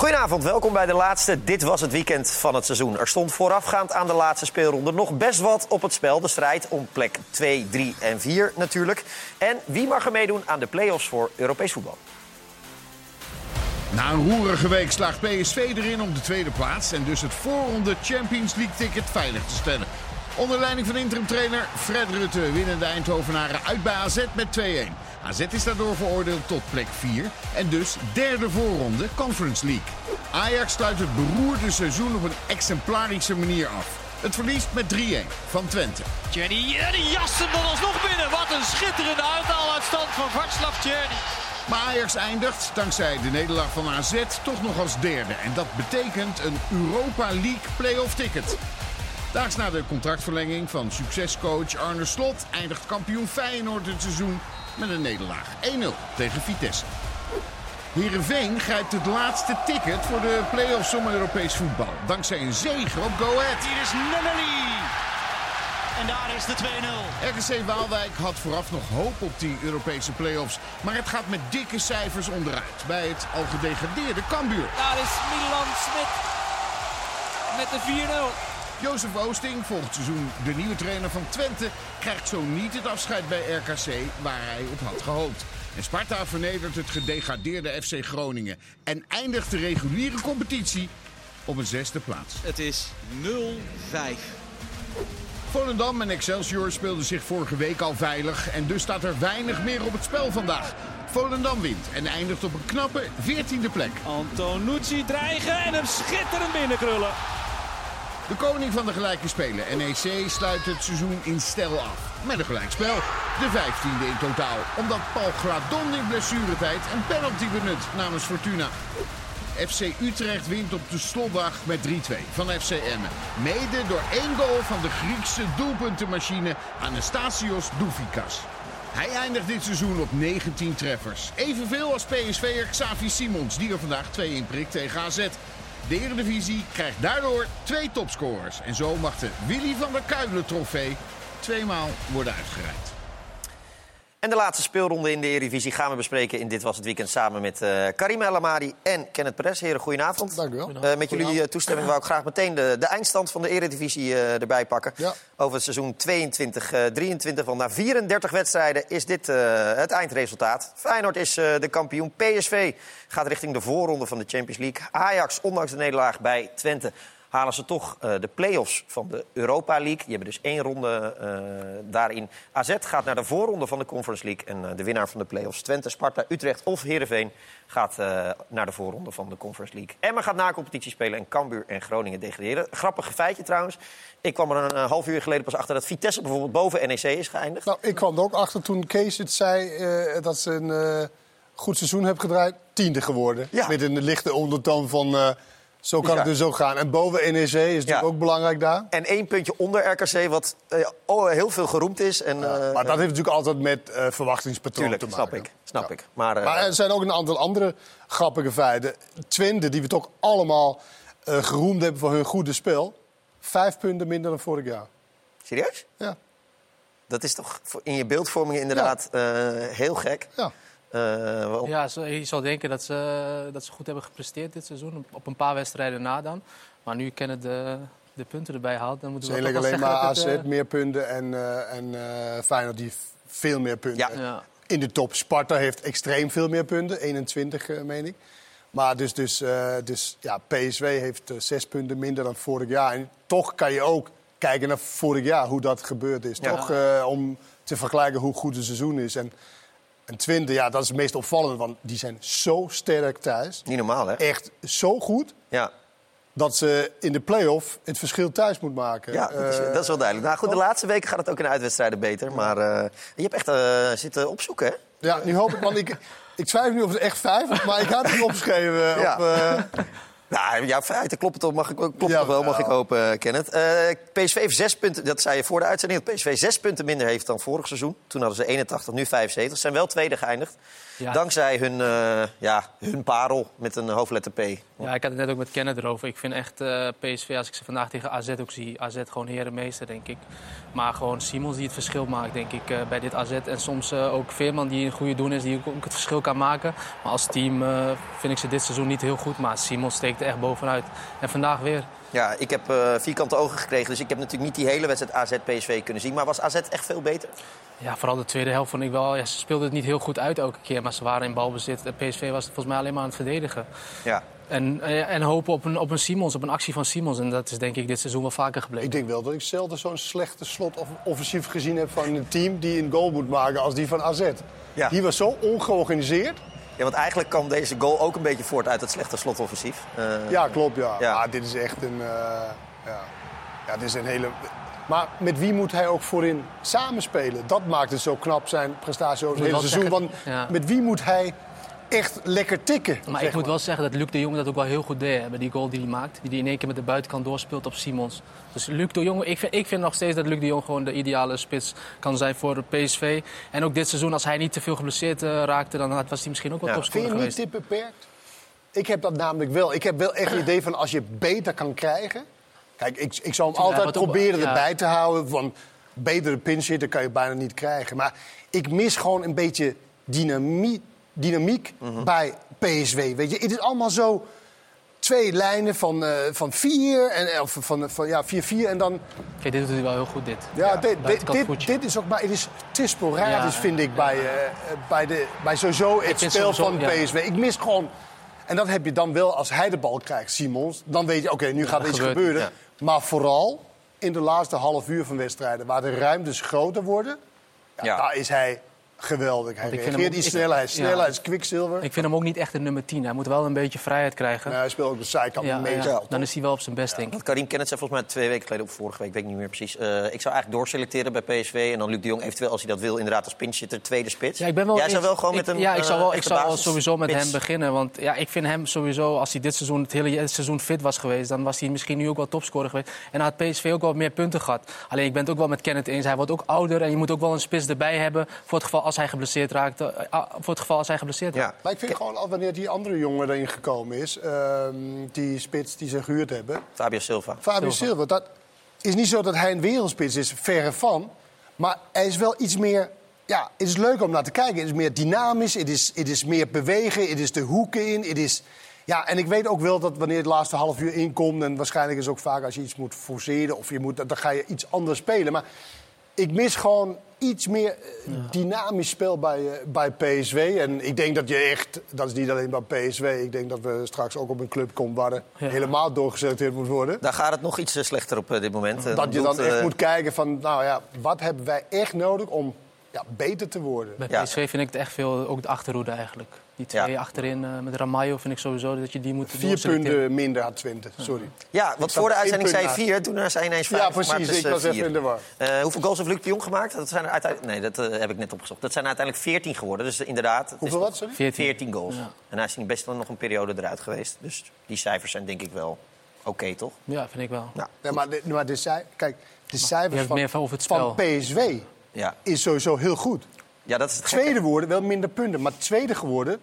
Goedenavond, welkom bij de laatste Dit Was Het Weekend van het seizoen. Er stond voorafgaand aan de laatste speelronde nog best wat op het spel. De strijd om plek 2, 3 en 4 natuurlijk. En wie mag er meedoen aan de play-offs voor Europees voetbal? Na een roerige week slaagt PSV erin om de tweede plaats en dus het voorronde Champions League ticket veilig te stellen. Onder leiding van interim-trainer Fred Rutte winnen de Eindhovenaren uit bij AZ met 2-1. AZ is daardoor veroordeeld tot plek 4 en dus derde voorronde Conference League. Ajax sluit het beroerde seizoen op een exemplarische manier af. Het verliest met 3-1 van Twente. Jenny, en die jast hem dan alsnog binnen. Wat een schitterende uithaaluitstand van Václav Jenny. Maar Ajax eindigt, dankzij de nederlaag van AZ, toch nog als derde. En dat betekent een Europa League play-off ticket. Daags na de contractverlenging van succescoach Arne Slot eindigt kampioen Feyenoord het seizoen met een nederlaag. 1-0 tegen Vitesse. Heerenveen grijpt het laatste ticket voor de play-offs om Europees voetbal. Dankzij een zege op Go Ahead. Hier is Nunnally. En daar is de 2-0. RKC Waalwijk had vooraf nog hoop op die Europese play-offs. Maar het gaat met dikke cijfers onderuit bij het al gedegradeerde Cambuur. Daar is Milan Smit met de 4-0. Jozef Oosting, volgend seizoen de nieuwe trainer van Twente, krijgt zo niet het afscheid bij RKC waar hij op had gehoopt. En Sparta vernedert het gedegradeerde FC Groningen en eindigt de reguliere competitie op een zesde plaats. Het is 0-5. Volendam en Excelsior speelden zich vorige week al veilig en dus staat er weinig meer op het spel vandaag. Volendam wint en eindigt op een knappe 14e plek. Antonucci dreigen en hem schitterend binnenkrullen. De koning van de gelijke spelen, NEC, sluit het seizoen in stijl af. Met een gelijkspel. De 15e in totaal. Omdat Paul Gladon in blessuretijd een penalty benut namens Fortuna. FC Utrecht wint op de slotdag met 3-2 van FC Emmen. Mede door één goal van de Griekse doelpuntenmachine Anastasios Doufikas. Hij eindigt dit seizoen op 19 treffers. Evenveel als PSV'er Xavi Simons, die er vandaag 2 in prikt tegen AZ. De Eredivisie krijgt daardoor twee topscorers. En zo mag de Willy van der Kuilen trofee tweemaal worden uitgereikt. En de laatste speelronde in de Eredivisie gaan we bespreken in Dit Was Het Weekend... samen met uh, Karim El Amadi en Kenneth Perez. Heren, goedenavond. Dank u wel. Uh, met jullie uh, toestemming wou ik graag meteen de, de eindstand van de Eredivisie erbij pakken. Ja. Over het seizoen 22-23. Want na 34 wedstrijden is dit het eindresultaat. Feyenoord is de kampioen. PSV gaat richting de voorronde van de Champions League. Ajax, ondanks de nederlaag bij Twente halen ze toch uh, de play-offs van de Europa League. Die hebben dus één ronde uh, daarin. AZ gaat naar de voorronde van de Conference League. En uh, de winnaar van de play-offs, Twente, Sparta, Utrecht of Heerenveen... gaat naar de voorronde van de Conference League. Emma gaat na competitie spelen en Cambuur en Groningen degraderen. Grappig feitje trouwens. Ik kwam er een half uur geleden pas achter dat Vitesse bijvoorbeeld boven NEC is geëindigd. Nou, ik kwam er ook achter toen Kees het zei dat ze een goed seizoen hebben gedraaid. Tiende geworden. Ja. Met een lichte ondertoon van... Zo kan het dus ook gaan. En boven NEC is natuurlijk Ja. ook belangrijk daar. En één puntje onder RKC, wat eh, oh, heel veel geroemd is. En, eh, maar dat heeft natuurlijk altijd met eh, verwachtingspatroon tuurlijk, te snap maken. ik. Snap Ja. ik. Maar, Maar er zijn ook een aantal andere grappige feiten. Twente, die we toch allemaal geroemd hebben voor hun goede spel. Vijf punten minder dan vorig jaar. serieus? Ja. Dat is toch in je beeldvorming inderdaad heel gek. ja. Eh, Ja, zo- je zou denken dat ze, dat ze goed hebben gepresteerd dit seizoen. Op een paar wedstrijden na dan. Maar nu kennen de, de punten erbij haalt. Dan moeten Het we is toch eigenlijk alleen maar AZ het, meer punten en, eh en eh, Feyenoord die veel meer punten. Ja. eh, ja. In de top. Sparta heeft extreem veel meer punten. 21, eh, meen ik. Maar dus, dus, eh, dus ja, PSV heeft eh, zes punten minder dan vorig jaar. En toch kan je ook kijken naar vorig jaar, hoe dat gebeurd is. Ja. Toch eh, om te vergelijken hoe goed het seizoen is. En, en Twente, ja, dat is het meest opvallende. Want die zijn zo sterk thuis. Niet normaal, hè? Echt zo goed. Ja, Dat ze in de play-off het verschil thuis moet maken. ja dat, is, Eh, dat is wel duidelijk. Nou goed, de laatste weken gaat het ook in de uitwedstrijden beter. Maar eh, je hebt echt eh, zitten opzoeken, hè? Ja, nu hoop ik, want ik, ik twijfel nu of het echt vijf is, maar ik had het opgeschreven. Ja. Op, Nou, jouw feiten kloppen toch, mag ik, klopt Ja, toch wel, mag ik hopen, Kenneth. Eh, PSV heeft zes punten, dat zei je voor de uitzending... dat PSV zes punten minder heeft dan vorig seizoen. Toen hadden ze 81, nu 75. Ze zijn wel tweede geëindigd. Ja. Dankzij hun, eh, ja, hun parel met een hoofdletter P. Ja, ik had het net ook met Kenneth erover. Ik vind echt eh, PSV, als ik ze vandaag tegen AZ ook zie, AZ gewoon herenmeester, denk ik. Maar gewoon Simons die het verschil maakt, denk ik, eh, bij dit AZ. En soms ook Veerman die een goede doen is, die ook, het verschil kan maken. Maar als team vind ik ze dit seizoen niet heel goed. Maar Simons steekt er echt bovenuit. En vandaag weer. Ja, ik heb vierkante ogen gekregen, dus ik heb natuurlijk niet die hele wedstrijd AZ-PSV kunnen zien. Maar was AZ echt veel beter? Ja, vooral de tweede helft vond ik wel. Ja, ze speelden het niet heel goed uit elke keer, maar ze waren in balbezit. De PSV was volgens mij alleen maar aan het verdedigen. Ja. En, eh, en hopen op een, op een Simons, op een actie van Simons. En dat is denk ik dit seizoen wel vaker gebleken. Ik denk wel dat ik zelden zo'n slechte slot of offensief gezien heb van een team die een goal moet maken als die van AZ. Ja. Die was zo ongeorganiseerd. ja, want eigenlijk kwam deze goal ook een beetje voort uit het slechte slotoffensief. Eh, Ja, klopt, ja. Ja. Maar dit is echt een... eh, ja. ja, dit is een hele... Maar met wie moet hij ook voorin samenspelen? Dat maakt het zo knap, zijn prestatie over het hele seizoen. Want ja. met wie moet hij echt lekker tikken? Maar zeg ik moet wel zeggen dat Luc de Jong dat ook wel heel goed deed. Bij die goal die hij maakt. Die hij in één keer met de buitenkant doorspeelt op Simons. Dus Luc de Jong, ik vind, ik vind nog steeds dat Luc de Jong gewoon de ideale spits kan zijn voor de PSV. En ook dit seizoen, als hij niet te veel geblesseerd eh, raakte, dan was hij misschien ook wel Ja. Vind topscorer je niet geweest. dit beperkt? Ik heb dat namelijk wel. Ik heb wel echt het idee van als je beter kan krijgen. Kijk, ik, ik zal hem altijd proberen ja. erbij te houden. Van betere pinchitter kan je bijna niet krijgen. Maar ik mis gewoon een beetje dynamie, dynamiek Mhm. bij PSW. Weet je, het is allemaal zo twee lijnen van, eh, van vier en eh, of van, van ja, vier, vier en dan Kijk, dit doet hij wel heel goed, dit. ja, dit, dit, dit, is ook maar het is te sporadisch, Ja, vind ik, bij, eh, bij, de, bij sowieso het spel van. PSV. Ik mis gewoon. En dat heb je dan wel als hij de bal krijgt, Simons. Dan weet je, oké, nu gaat er iets gebeuren. Maar vooral in de laatste half uur van wedstrijden, waar de ruimtes groter worden, Ja. daar is hij geweldig. Hij ik vind reageert hem- ik- sneller, hij is kwikzilver. Ik vind hem ook niet echt een nummer 10. Hij moet wel een beetje vrijheid krijgen. Nee, hij speelt ook de zijkant Ja, toch? dan is hij wel op zijn best, denk ik. Want Karim Kenneth zei volgens mij twee weken geleden, of vorige week, weet ik niet meer precies. eh, ik zou eigenlijk doorselecteren bij PSV. En dan Luc de Jong eventueel, als hij dat wil, inderdaad als pinchitter, tweede spits. Ja, ik ben wel Jij zou wel gewoon ik- met een Ja, ik zou wel, eh, ik zou wel sowieso met hem beginnen. Want ja, ik vind hem sowieso, als hij dit seizoen, het hele seizoen fit was geweest... dan was hij misschien nu ook wel topscorer geweest. En dan had PSV ook wel meer punten gehad. Alleen ik ben het ook wel met Kenneth eens. Hij wordt ook ouder en je moet ook wel een spits erbij hebben... voor het geval als hij geblesseerd raakt. eh, ah, voor het geval als hij geblesseerd raakt. Ja. Maar ik vind gewoon, al wanneer die andere jongen erin gekomen is, ehm, die spits die ze gehuurd hebben, Fabio Silva. Fabio Silva, dat is niet zo dat hij een wereldspits is, verre van. Maar hij is wel iets meer... Ja, het is leuk om naar te kijken. Het is meer dynamisch, het is, het is meer bewegen, het is de hoeken in. Het is, ja, en ik weet ook wel dat wanneer het laatste half uur inkomt... en waarschijnlijk is het ook vaak als je iets moet forceren... of je moet, dan ga je iets anders spelen. Maar ik mis gewoon iets meer eh, dynamisch spel bij, eh, bij PSV. En ik denk dat je echt, dat is niet alleen bij PSV... ik denk dat we straks ook op een club komen waar er Ja. helemaal doorgeselecteerd moet worden. Daar gaat het nog iets eh, slechter op dit moment. Dat je doet, dan echt moet kijken van, nou ja, wat hebben wij echt nodig om ja, beter te worden? Bij Ja. PSV vind ik het echt veel, ook de achterhoede eigenlijk. Die twee Ja. achterin eh, met Ramayo vind ik sowieso dat je die moet Vier punten minder had Twente, sorry. Ja, want voor de uitzending zei vier, toen eh, zei je ineens vijf. Ja, maar precies, ik eh, was even vier. in de war. Eh, hoeveel goals heeft Luc de Jong gemaakt? Dat zijn er uiteindelijk, nee, dat eh, heb ik net opgezocht. Dat zijn er uiteindelijk 14 geworden. Dus eh, inderdaad. Hoeveel wat, sorry? 14. 14 goals. Ja. En hij is best wel nog een periode eruit geweest. Dus die cijfers zijn denk ik wel oké, toch? Ja, vind ik wel. Nou, Nee, maar de, maar de, cij- kijk, de cijfers van, meer over het van spel. PSV ja. is sowieso heel goed. ja, dat is het. Tweede geworden, wel minder punten. Maar tweede geworden,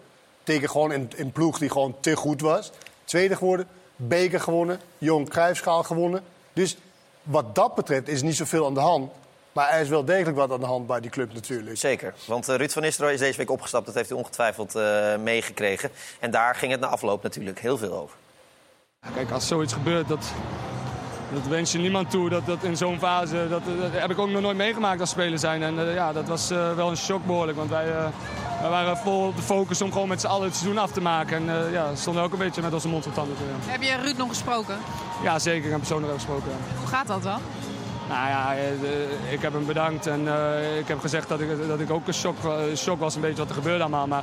tegen gewoon een, een ploeg die gewoon te goed was. Tweede geworden, beker gewonnen, Jong Cruijffschaal gewonnen. Dus wat dat betreft is niet zoveel aan de hand. Maar er is wel degelijk wat aan de hand bij die club natuurlijk. Zeker, want eh, Ruud van Nistelrooy is deze week opgestapt. Dat heeft u ongetwijfeld eh, meegekregen. En daar ging het na afloop natuurlijk heel veel over. Kijk, als zoiets gebeurt, dat, dat wens je niemand toe. Dat, dat in zo'n fase, dat, dat heb ik ook nog nooit meegemaakt als speler zijn. En eh, ja, dat was eh, wel een shock behoorlijk. Want wij, eh, wij waren vol op de focus om gewoon met z'n allen het seizoen af te maken. En eh, ja, stonden ook een beetje met onze mond vol tanden. Ja. Heb je Ruud nog gesproken? ja, zeker. Ik heb persoonlijk ook gesproken. ja. Hoe gaat dat dan? Nou ja, eh, ik heb hem bedankt. En eh, ik heb gezegd dat ik, dat ik ook een shock, eh, shock was, een beetje wat er gebeurde allemaal. Maar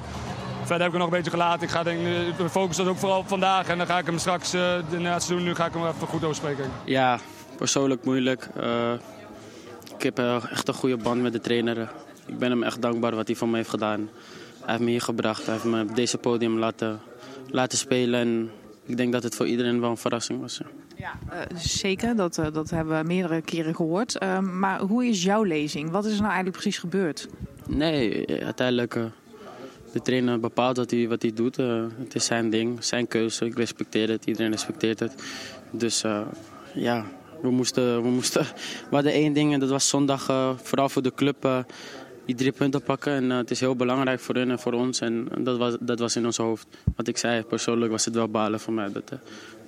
verder heb ik hem nog een beetje gelaten. Ik ga denk, eh, de focus was ook vooral op vandaag. En dan ga ik hem straks, eh, na het seizoen, nu ga ik hem even goed overspreken. Ja, persoonlijk moeilijk. Eh, ik heb eh, echt een goede band met de trainer. Ik ben hem echt dankbaar wat hij voor me heeft gedaan. Hij heeft me hier gebracht. Hij heeft me op deze podium laten, laten spelen. En ik denk dat het voor iedereen wel een verrassing was. ja. Eh, zeker. Dat, eh, dat hebben we meerdere keren gehoord. Eh, maar hoe is jouw lezing? Wat is er nou eigenlijk precies gebeurd? Nee, eh, uiteindelijk. De trainer bepaalt wat hij, wat hij doet. eh, het is zijn ding, zijn keuze. Ik respecteer het, iedereen respecteert het. Dus eh, ja, we moesten, we moesten. We hadden één ding en dat was zondag, eh, vooral voor de club, eh, die drie punten pakken. En eh, het is heel belangrijk voor hun en voor ons. En dat was, dat was in ons hoofd. Wat ik zei, persoonlijk was het wel balen voor mij dat, eh,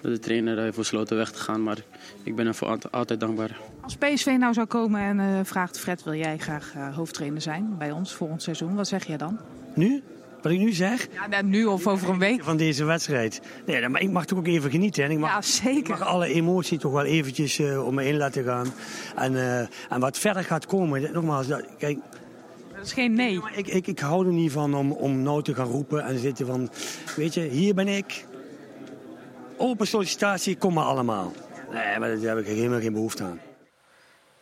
dat de trainer heeft besloten weg te gaan. Maar ik ben ervoor altijd, altijd dankbaar. Als PSV nou zou komen en eh, vraagt Fred, wil jij graag eh, hoofdtrainer zijn bij ons volgend seizoen? Wat zeg jij dan? Nu? Wat ik nu zeg? Ja, nou, nu of over een week. Van deze wedstrijd. Nee, maar ik mag toch ook even genieten. En ik mag, Ja, zeker. Ik mag alle emotie toch wel eventjes eh, om me heen laten gaan. En, eh, en wat verder gaat komen, nogmaals, dat, kijk, Dat is geen nee. ik, ik, ik hou er niet van om, om nou te gaan roepen en zitten van, weet je, hier ben ik. Open sollicitatie, kom maar allemaal. Nee, maar daar heb ik helemaal geen behoefte aan.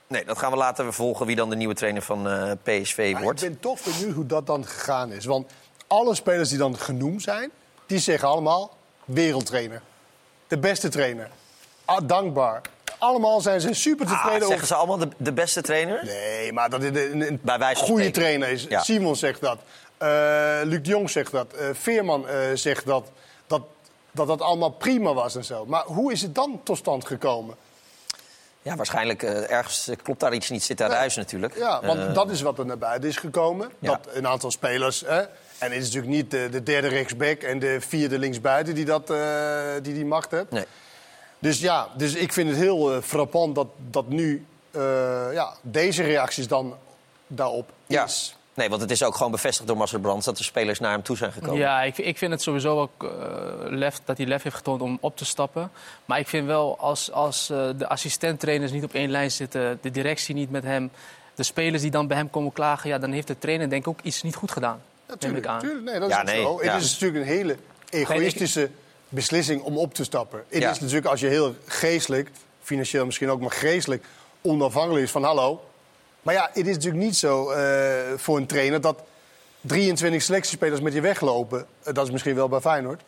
Nee, dat gaan we later volgen wie dan de nieuwe trainer van eh, PSV Maar wordt. ik ben toch benieuwd hoe dat dan gegaan is. Want alle spelers die dan genoemd zijn, die zeggen allemaal wereldtrainer. De beste trainer. Ah, dankbaar. Allemaal zijn ze super Ah, tevreden zeggen over... ze allemaal de, de beste trainer? Nee, maar dat is een, een Bij wijze goede spreken. trainer is. Ja. Simon zegt dat. Eh, Luc de Jong zegt dat. Eh, Veerman eh, zegt dat, dat, dat dat allemaal prima was en zo. Maar hoe is het dan tot stand gekomen? Ja, waarschijnlijk ergens klopt daar iets niet, zit daar ruis natuurlijk. Ja, want dat is wat er naar buiten is gekomen. Ja. Dat een aantal spelers... Hè, en het is natuurlijk niet de, de derde rechtsback en de vierde linksbuiten die, dat, eh, die die macht heeft. Nee. Dus ja, dus ik vind het heel eh, frappant dat, dat nu eh, ja, deze reacties dan daarop Ja. is. Nee, want het is ook gewoon bevestigd door Marcel Brands dat de spelers naar hem toe zijn gekomen. Ja, ik, ik vind het sowieso ook eh, lef, dat hij lef heeft getoond om op te stappen. Maar ik vind wel, als, als de assistenttrainers niet op één lijn zitten... de directie niet met hem, de spelers die dan bij hem komen klagen... Ja, dan heeft de trainer denk ik ook iets niet goed gedaan. Natuurlijk. Nee, dat is nee, zo. ja. Het is natuurlijk een hele egoïstische beslissing om op te stappen. Het is natuurlijk als je heel geestelijk, financieel misschien ook, maar geestelijk onafhankelijk is van hallo. Maar ja, het is natuurlijk niet zo eh, voor een trainer dat 23 selectiespelers met je weglopen. Eh, dat is misschien wel bij Feyenoord.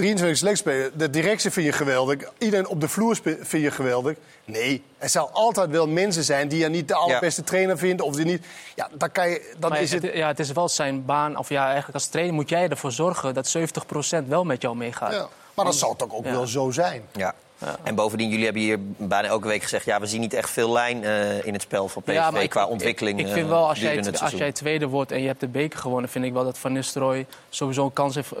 23 selectiespelers, de directie vind je geweldig. Iedereen op de vloer vind je geweldig. Nee, er zal altijd wel mensen zijn die je niet de allerbeste trainer vinden. Of die niet. Ja, dan, kan je, dan Maar is het. het, ja, het is wel zijn baan, of ja, eigenlijk als trainer moet jij ervoor zorgen... dat 70% wel met jou meegaat. Ja, maar dat zal toch ook Ja. wel zo zijn. Ja. En bovendien, jullie hebben hier bijna elke week gezegd... ja, we zien niet echt veel lijn eh, in het spel van PSV Ja, maar ik- qua ik- ontwikkeling. Ik, eh, vind wel, als jij, als jij tweede wordt en je hebt de beker gewonnen... vind ik wel dat Van Nistelrooy sowieso een kans heeft...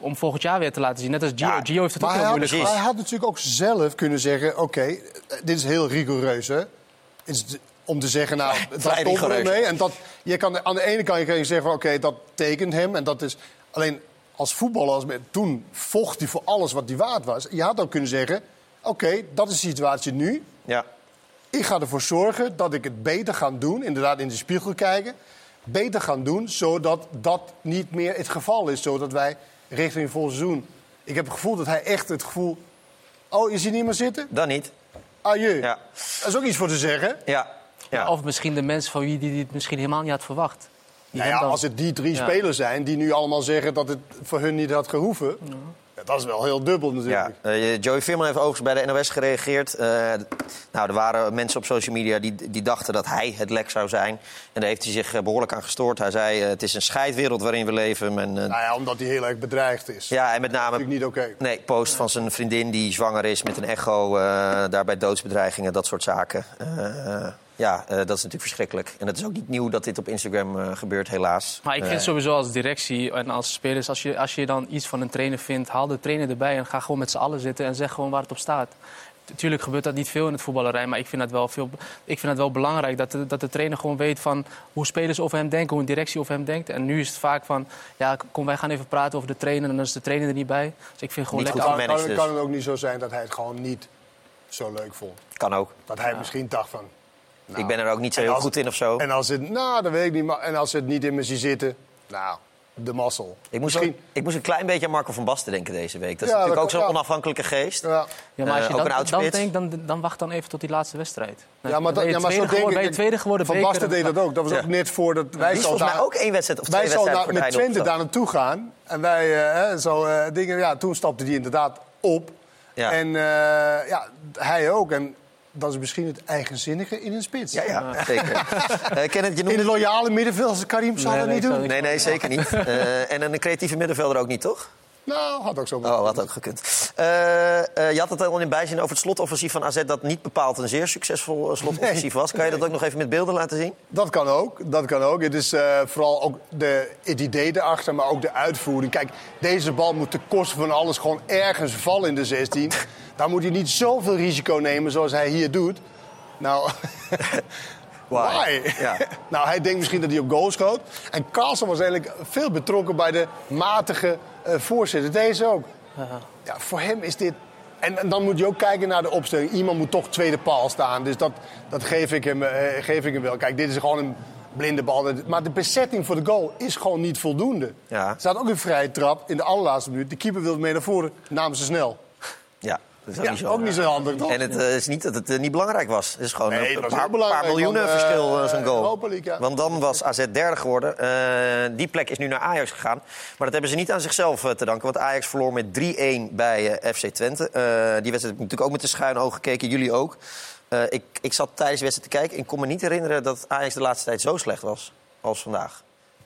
om volgend jaar weer te laten zien. Net als Gio. Ja, Gio heeft het ook heel hij had, moeilijk gehad. hij had natuurlijk ook zelf kunnen zeggen: oké, dit is heel rigoureus, hè? Om te zeggen, nou, dat we rigoureus. mee. En dat, je kan, aan de ene kant kan je zeggen: oké, dat tekent hem. En dat is alleen als voetballer, als, men- toen vocht hij voor alles wat hij waard was. Je had ook kunnen zeggen: oké, dat is de situatie nu. Ja. Ik ga ervoor zorgen dat ik het beter ga doen. Inderdaad, in de spiegel kijken. Beter gaan doen, zodat dat niet meer het geval is. Zodat wij richting vol seizoen... Ik heb het gevoel dat hij echt het gevoel... Oh, je ziet niemand zitten? Dan niet. Adieu. Ja. Dat is ook iets voor te zeggen. Ja. ja. Of misschien de mensen van wie die het misschien helemaal niet had verwacht. Nou ja, dan- als het die drie Ja. spelers zijn die nu allemaal zeggen dat het voor hun niet had gehoeven... Dat is wel heel dubbel natuurlijk. Ja, eh, Joey Veerman heeft overigens bij de NOS gereageerd. Eh, nou, er waren mensen op social media die, die dachten dat hij het lek zou zijn. En daar heeft hij zich eh, behoorlijk aan gestoord. Hij zei, het is een scheidwereld waarin we leven. En, Nou ja, omdat hij heel erg bedreigd is. ja, en met name... natuurlijk niet oké. Nee, post van zijn vriendin die zwanger is met een echo. daarbij doodsbedreigingen, dat soort zaken. Ja, eh, dat is natuurlijk verschrikkelijk. En het is ook niet nieuw dat dit op Instagram eh, gebeurt, helaas. Maar ik vind Eh, sowieso als directie en als spelers... Als je, als je dan iets van een trainer vindt, haal de trainer erbij... en ga gewoon met z'n allen zitten en zeg gewoon waar het op staat. Natuurlijk gebeurt dat niet veel in het voetballerij, maar ik vind het wel, veel, ik vind het wel belangrijk dat de, dat de trainer gewoon weet van hoe spelers over hem denken, hoe een directie over hem denkt. En nu is het vaak van, ja, kom wij gaan even praten over de trainer en dan is de trainer er niet bij. Dus ik vind gewoon Niet lekker. goed kan, dus. kan het ook niet zo zijn dat hij het gewoon niet zo leuk vond? Kan ook. Dat hij misschien dacht van... nou, ik ben er ook niet zo heel als- goed in of zo. En als het, nou, dat weet ik niet, maar en als het niet in me ziet zitten, nou, de mazzel. Ik moest, Misschien- ook- ik moest een klein beetje aan Marco van Basten denken deze week. Dat is Ja, natuurlijk ook zo'n ja. onafhankelijke geest. Ja. Ja, maar als je Eh, ook een dan, dan denkt, dan, dan wacht dan even tot die laatste wedstrijd. Dan Ja, maar, dat, ben je ja, maar zo denk ik. ben je tweede geworden Van Basten deed dat ook. Dat was Ja. ook net voordat wij Die is zo volgens mij ook één wedstrijd of twee Wij zouden wedstrijden voor het met Twente daar naartoe gaan. En wij, eh, hè, zo, eh, dingen, ja, toen stapte die inderdaad op. Ja. En eh, ja, hij ook. En dat is misschien het eigenzinnige in een spits. Ja, ja, zeker. Eh Kenneth, je In noemde... de loyale middenveld als Karim zal Nee, dat nee, niet doen. zou- Nee, nee, zeker niet. Eh, en een creatieve middenvelder ook niet, toch? Nou, had ook zo. Oh, had ook gekund. Eh, eh, je had het al in bijzin over het slotoffensief van AZ... dat niet bepaald een zeer succesvol eh, slotoffensief was. Kan je dat ook nog even met beelden laten zien? Dat kan ook. Dat kan ook. Het is vooral ook de, het idee erachter, maar ook de uitvoering. Kijk, deze bal moet ten koste van alles gewoon ergens vallen in de 16. Daar moet hij niet zoveel risico nemen zoals hij hier doet. Nou, why? Ja. nou, hij denkt misschien dat hij op goal schoot. En Carlsen was eigenlijk veel betrokken bij de matige eh voorzitter. Deze ook. Ja, voor hem is dit... En, en dan moet je ook kijken naar de opstelling. Iemand moet toch tweede paal staan. Dus dat, dat geef, ik hem, eh, geef ik hem wel. Kijk, dit is gewoon een blinde bal. Maar de bezetting voor de goal is gewoon niet voldoende. Ja. Er staat ook een vrije trap in de allerlaatste minuut. De keeper wilde mee naar voren, namen ze snel. Ja, dat is Ja, ook niet zo handig, toch? En het eh, is niet dat het eh, niet belangrijk was. Het is gewoon Nee, een paar, miljoenen want, eh, verschil, eh, zo'n goal. Europa League, ja. Want dan was AZ derde geworden. Die plek is nu naar Ajax gegaan. Maar dat hebben ze niet aan zichzelf te danken. Want Ajax verloor met 3-1 bij FC Twente. Die wedstrijd heb ik natuurlijk ook met de schuine ogen gekeken. Jullie ook. Ik, ik zat tijdens de wedstrijd te kijken. Ik kon me niet herinneren dat Ajax de laatste tijd zo slecht was als vandaag.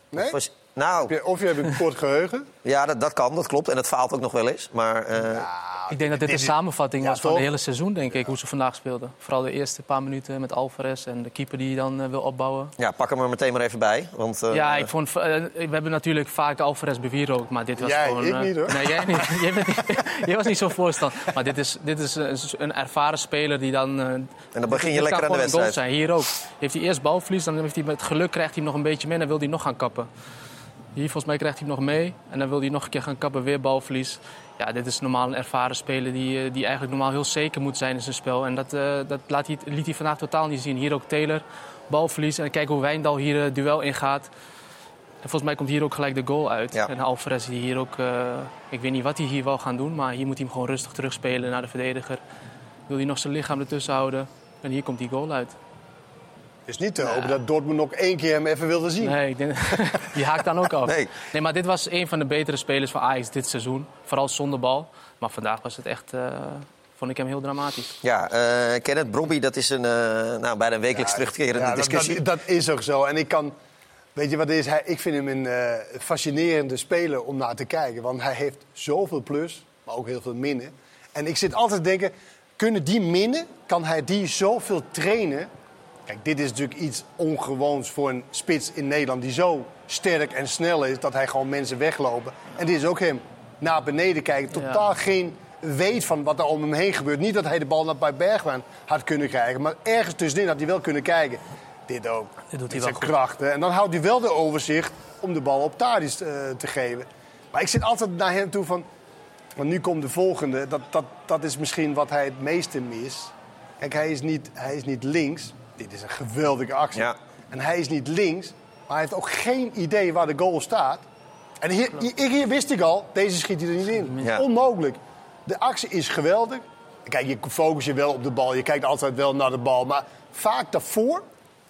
Nee? Nou, Of je- Of je hebt een kort geheugen. ja, dat, dat kan, dat klopt. En dat faalt ook nog wel eens. Maar eh, Ik denk dat dit een samenvatting Ja, was van het hele seizoen, denk ik, hoe ze vandaag speelden. Vooral de eerste paar minuten met Alvarez en de keeper die je dan eh, wil opbouwen. ja, pak hem er meteen maar even bij. Want, eh, ja, ik vond, we hebben natuurlijk vaak Alvarez bewierookt, maar dit was Jij, gewoon... ik eh, niet, hoor. Nee, jij niet. jij, jij was niet zo voorstand. Maar dit is, dit is een, een ervaren speler die dan... eh, En dan begin je lekker aan de gewoon een goal wedstrijd. Zijn. Hier ook. Heeft hij eerst balverlies, dan heeft hij met geluk krijgt hij hem nog een beetje mee... en dan wil hij nog gaan kappen. Hier volgens mij krijgt hij hem nog mee en dan wil hij nog een keer gaan kappen, weer balverlies. Ja, dit is normaal een ervaren speler die, eh, die eigenlijk normaal heel zeker moet zijn in zijn spel. En dat, eh, dat laat hij, liet hij vandaag totaal niet zien. Hier ook Taylor, balverlies. En kijk hoe Wijndal hier het duel ingaat. En volgens mij komt hier ook gelijk de goal uit. Ja. En Alvarez die hier ook... eh, ik weet niet wat hij hier wel gaan doen, maar hier moet hij hem gewoon rustig terugspelen naar de verdediger. Wil hij nog zijn lichaam ertussen houden. En hier komt die goal uit. Het is niet te hopen dat Dortmund nog één keer hem even wilde zien. Nee, ik denk, die haakt dan ook af. Nee. Nee. maar dit was een van de betere spelers van Ajax dit seizoen. Vooral zonder bal. Maar vandaag was het echt... eh, vond ik hem heel dramatisch. Ja, eh Kenneth Brobby, dat is een, eh, nou, bijna wekelijks terugkerende Ja, dat- discussie. Dat, dat is ook zo. En ik kan. Weet je wat is? Hij, ik vind hem een eh, fascinerende speler om naar te kijken. Want hij heeft zoveel plus, maar ook heel veel minnen. En ik zit altijd te denken: kunnen die minnen? Kan hij die zoveel trainen? Kijk, dit is natuurlijk iets ongewoons voor een spits in Nederland die zo sterk en snel is dat hij gewoon mensen weglopen. En dit is ook hem. Naar beneden kijken, totaal geen weet van wat er om hem heen gebeurt. Niet dat hij de bal naar bij Bergwijn had kunnen krijgen, maar ergens tussenin had hij wel kunnen kijken. Dit ook. Dit doet hij wel zijn goed. krachten. En dan houdt hij wel de overzicht om de bal op Tadis eh, te geven. Maar ik zit altijd naar hem toe van... Want nu komt de volgende. Dat, dat, dat is misschien wat hij het meeste mist. Kijk, hij is niet, hij is niet links. Dit is een geweldige actie. Ja. En hij is niet links. Maar hij heeft ook geen idee waar de goal staat. En hier, hier, hier wist ik al, deze schiet hij er niet in. Ja. Onmogelijk. De actie is geweldig. Kijk, je focus je wel op de bal. Je kijkt altijd wel naar de bal. Maar vaak daarvoor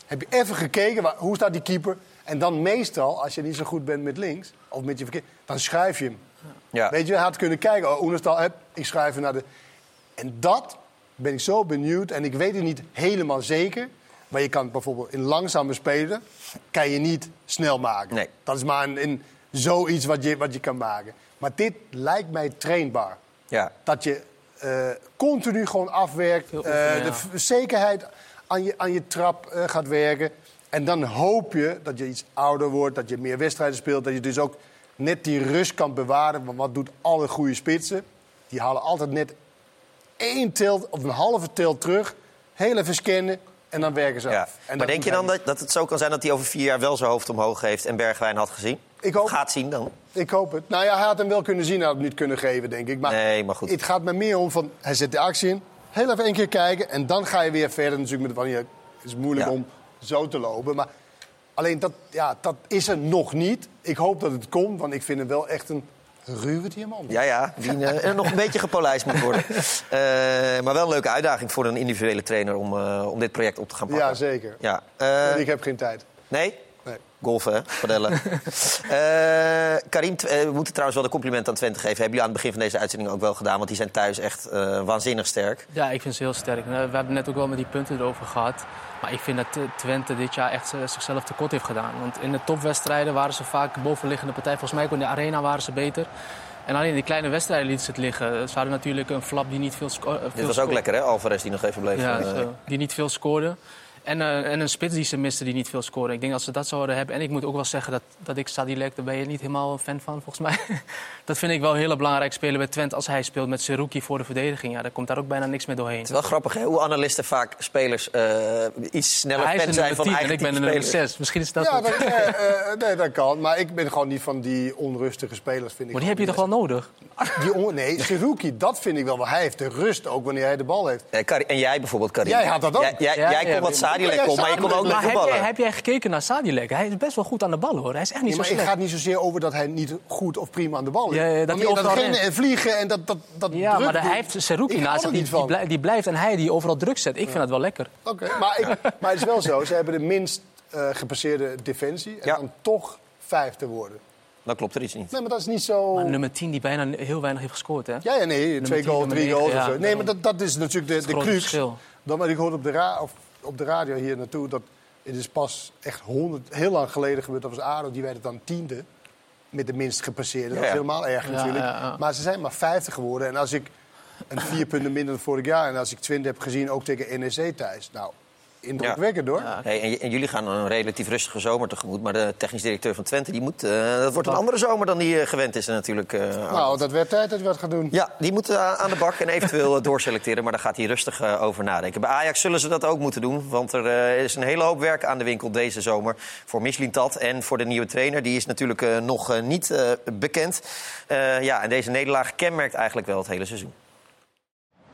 heb je even gekeken, waar, hoe staat die keeper? En dan meestal, als je niet zo goed bent met links, of met je verkeer, dan schuif je hem. Ja. Weet je, hij had kunnen kijken, oh, Oenerstal, hup, ik schuif hem naar de... En dat ben ik zo benieuwd, en ik weet het niet helemaal zeker... maar je kan bijvoorbeeld in langzame spelen, kan je niet snel maken. Nee. Dat is maar een, een, zoiets wat je, wat je kan maken. Maar dit lijkt mij trainbaar. Ja. Dat je eh, continu gewoon afwerkt, eh, de zekerheid aan je, aan je trap eh, gaat werken. En dan hoop je dat je iets ouder wordt, dat je meer wedstrijden speelt. Dat je dus ook net die rust kan bewaren. Want wat doet alle goede spitsen? Die halen altijd net één tilt of een halve tilt terug. Heel even scannen en dan werken ze Ja. Maar denk je dan dat, dat het zo kan zijn dat hij over vier jaar wel zijn hoofd omhoog heeft en Bergwijn had gezien? Ik hoop- Gaat zien dan? Ik hoop het. Nou ja, hij had hem wel kunnen zien, hij had hem niet kunnen geven, denk ik. Maar, Nee, maar goed. Het gaat me meer om van, hij zet de actie in. Heel even één keer kijken en dan ga je weer verder. Natuurlijk met wanneer het is moeilijk Ja. om zo te lopen. Maar alleen dat, ja, dat is er nog niet. Ik hoop dat het komt, want ik vind hem wel echt een ruwe diamant. Ja, ja, die eh, nog een beetje gepolijst moet worden. Eh, maar wel een leuke uitdaging voor een individuele trainer om, eh, om dit project op te gaan pakken. Ja, zeker. Ja. ik heb geen tijd. nee? Golfen, hè? padellen. Eh, Karim, eh, we moeten trouwens wel de compliment aan Twente geven. Hebben jullie aan het begin van deze uitzending ook wel gedaan. Want die zijn thuis echt eh, waanzinnig sterk. Ja, ik vind ze heel sterk. We hebben net ook wel met die punten erover gehad. Maar ik vind dat Twente dit jaar echt zichzelf tekort heeft gedaan. Want in de topwedstrijden waren ze vaak bovenliggende partij. Volgens mij ook in de arena waren ze beter. En alleen in die kleine wedstrijden lieten ze het liggen. Ze hadden natuurlijk een flap die niet veel scoorde. Dit was ook lekker, hè? Alvarez die nog even bleef. Ja, die niet veel scoorde. En, eh, en een spits die ze misten die niet veel scoorde. Ik denk dat ze dat zouden hebben. En ik moet ook wel zeggen dat, dat ik Sadilek, daar ben je niet helemaal een fan van, volgens mij. dat vind ik wel een hele belangrijke speler bij Twente. Als hij speelt met Seruki voor de verdediging, ja, dan komt daar ook bijna niks meer doorheen. Het is wel grappig, hè? Hoe analisten vaak spelers eh, iets sneller fan zijn van 10 en ik ben de type nummer spelers. 6. Misschien is dat Ja, dat, eh, nee, dat kan. Maar ik ben gewoon niet van die onrustige spelers. Vind ik Maar die heb je toch wel nodig? Die on- nee, Seruki, dat vind ik wel. Want hij heeft de rust ook wanneer hij de bal heeft. Ja, en jij bijvoorbeeld, Karim. Jij had dat ook. Jij, jij, Ja, jij ja, kon wat maar- Sadilek Ja, kon, maar je kon ook nog Maar heb voetballen. jij, heb jij gekeken naar Sadilek? Hij is best wel goed aan de bal, hoor. Hij is echt niet Nee, maar zo het slecht. gaat niet zozeer over dat hij niet goed of prima aan de bal is. Ja, ja, dat Maar hij overal rennen en vliegen en dat, dat, dat Ja, druk maar hij heeft Seruki naast zich, die, niet die, van. blij- die blijft en hij die overal druk zet. Ik vind dat wel lekker. Oké, maar, ik, maar het is wel zo. Ze hebben de minst eh, gepasseerde defensie. En dan toch vijfde worden. Dan klopt er iets niet. Nee, maar dat is niet zo... Maar nummer 10 die bijna heel weinig heeft gescoord, hè? Ja, ja, nee, twee 10, goals, nummer drie 9, goals of zo. Nee, maar dat, dat is natuurlijk de, de grote crux. verschil. Dan, maar ik hoorde op de, ra of op de radio hier naartoe dat het is pas echt honderd, heel lang geleden gebeurd. Dat was ADO, die werd dan tiende met de minst gepasseerde. Dat is ja. helemaal erg natuurlijk. ja. Maar ze zijn maar vijftig geworden. En als ik een vier punten minder dan vorig jaar... en als ik Twente heb gezien, ook tegen NEC thuis... Nou, indrukwekkend hoor. Hey, en, jullie gaan een relatief rustige zomer tegemoet. Maar de technisch directeur van Twente, die moet, eh, dat wordt een andere zomer dan die eh, gewend is natuurlijk. eh. Nou, dat werd tijd dat je wat gaat doen. Ja, die moeten aan de bak en eventueel doorselecteren. Maar daar gaat hij rustig over nadenken. Bij Ajax zullen ze dat ook moeten doen. Want er is een hele hoop werk aan de winkel deze zomer. Voor Mislintat en voor de nieuwe trainer. Die is natuurlijk nog niet bekend. Ja, en deze nederlaag kenmerkt eigenlijk wel het hele seizoen.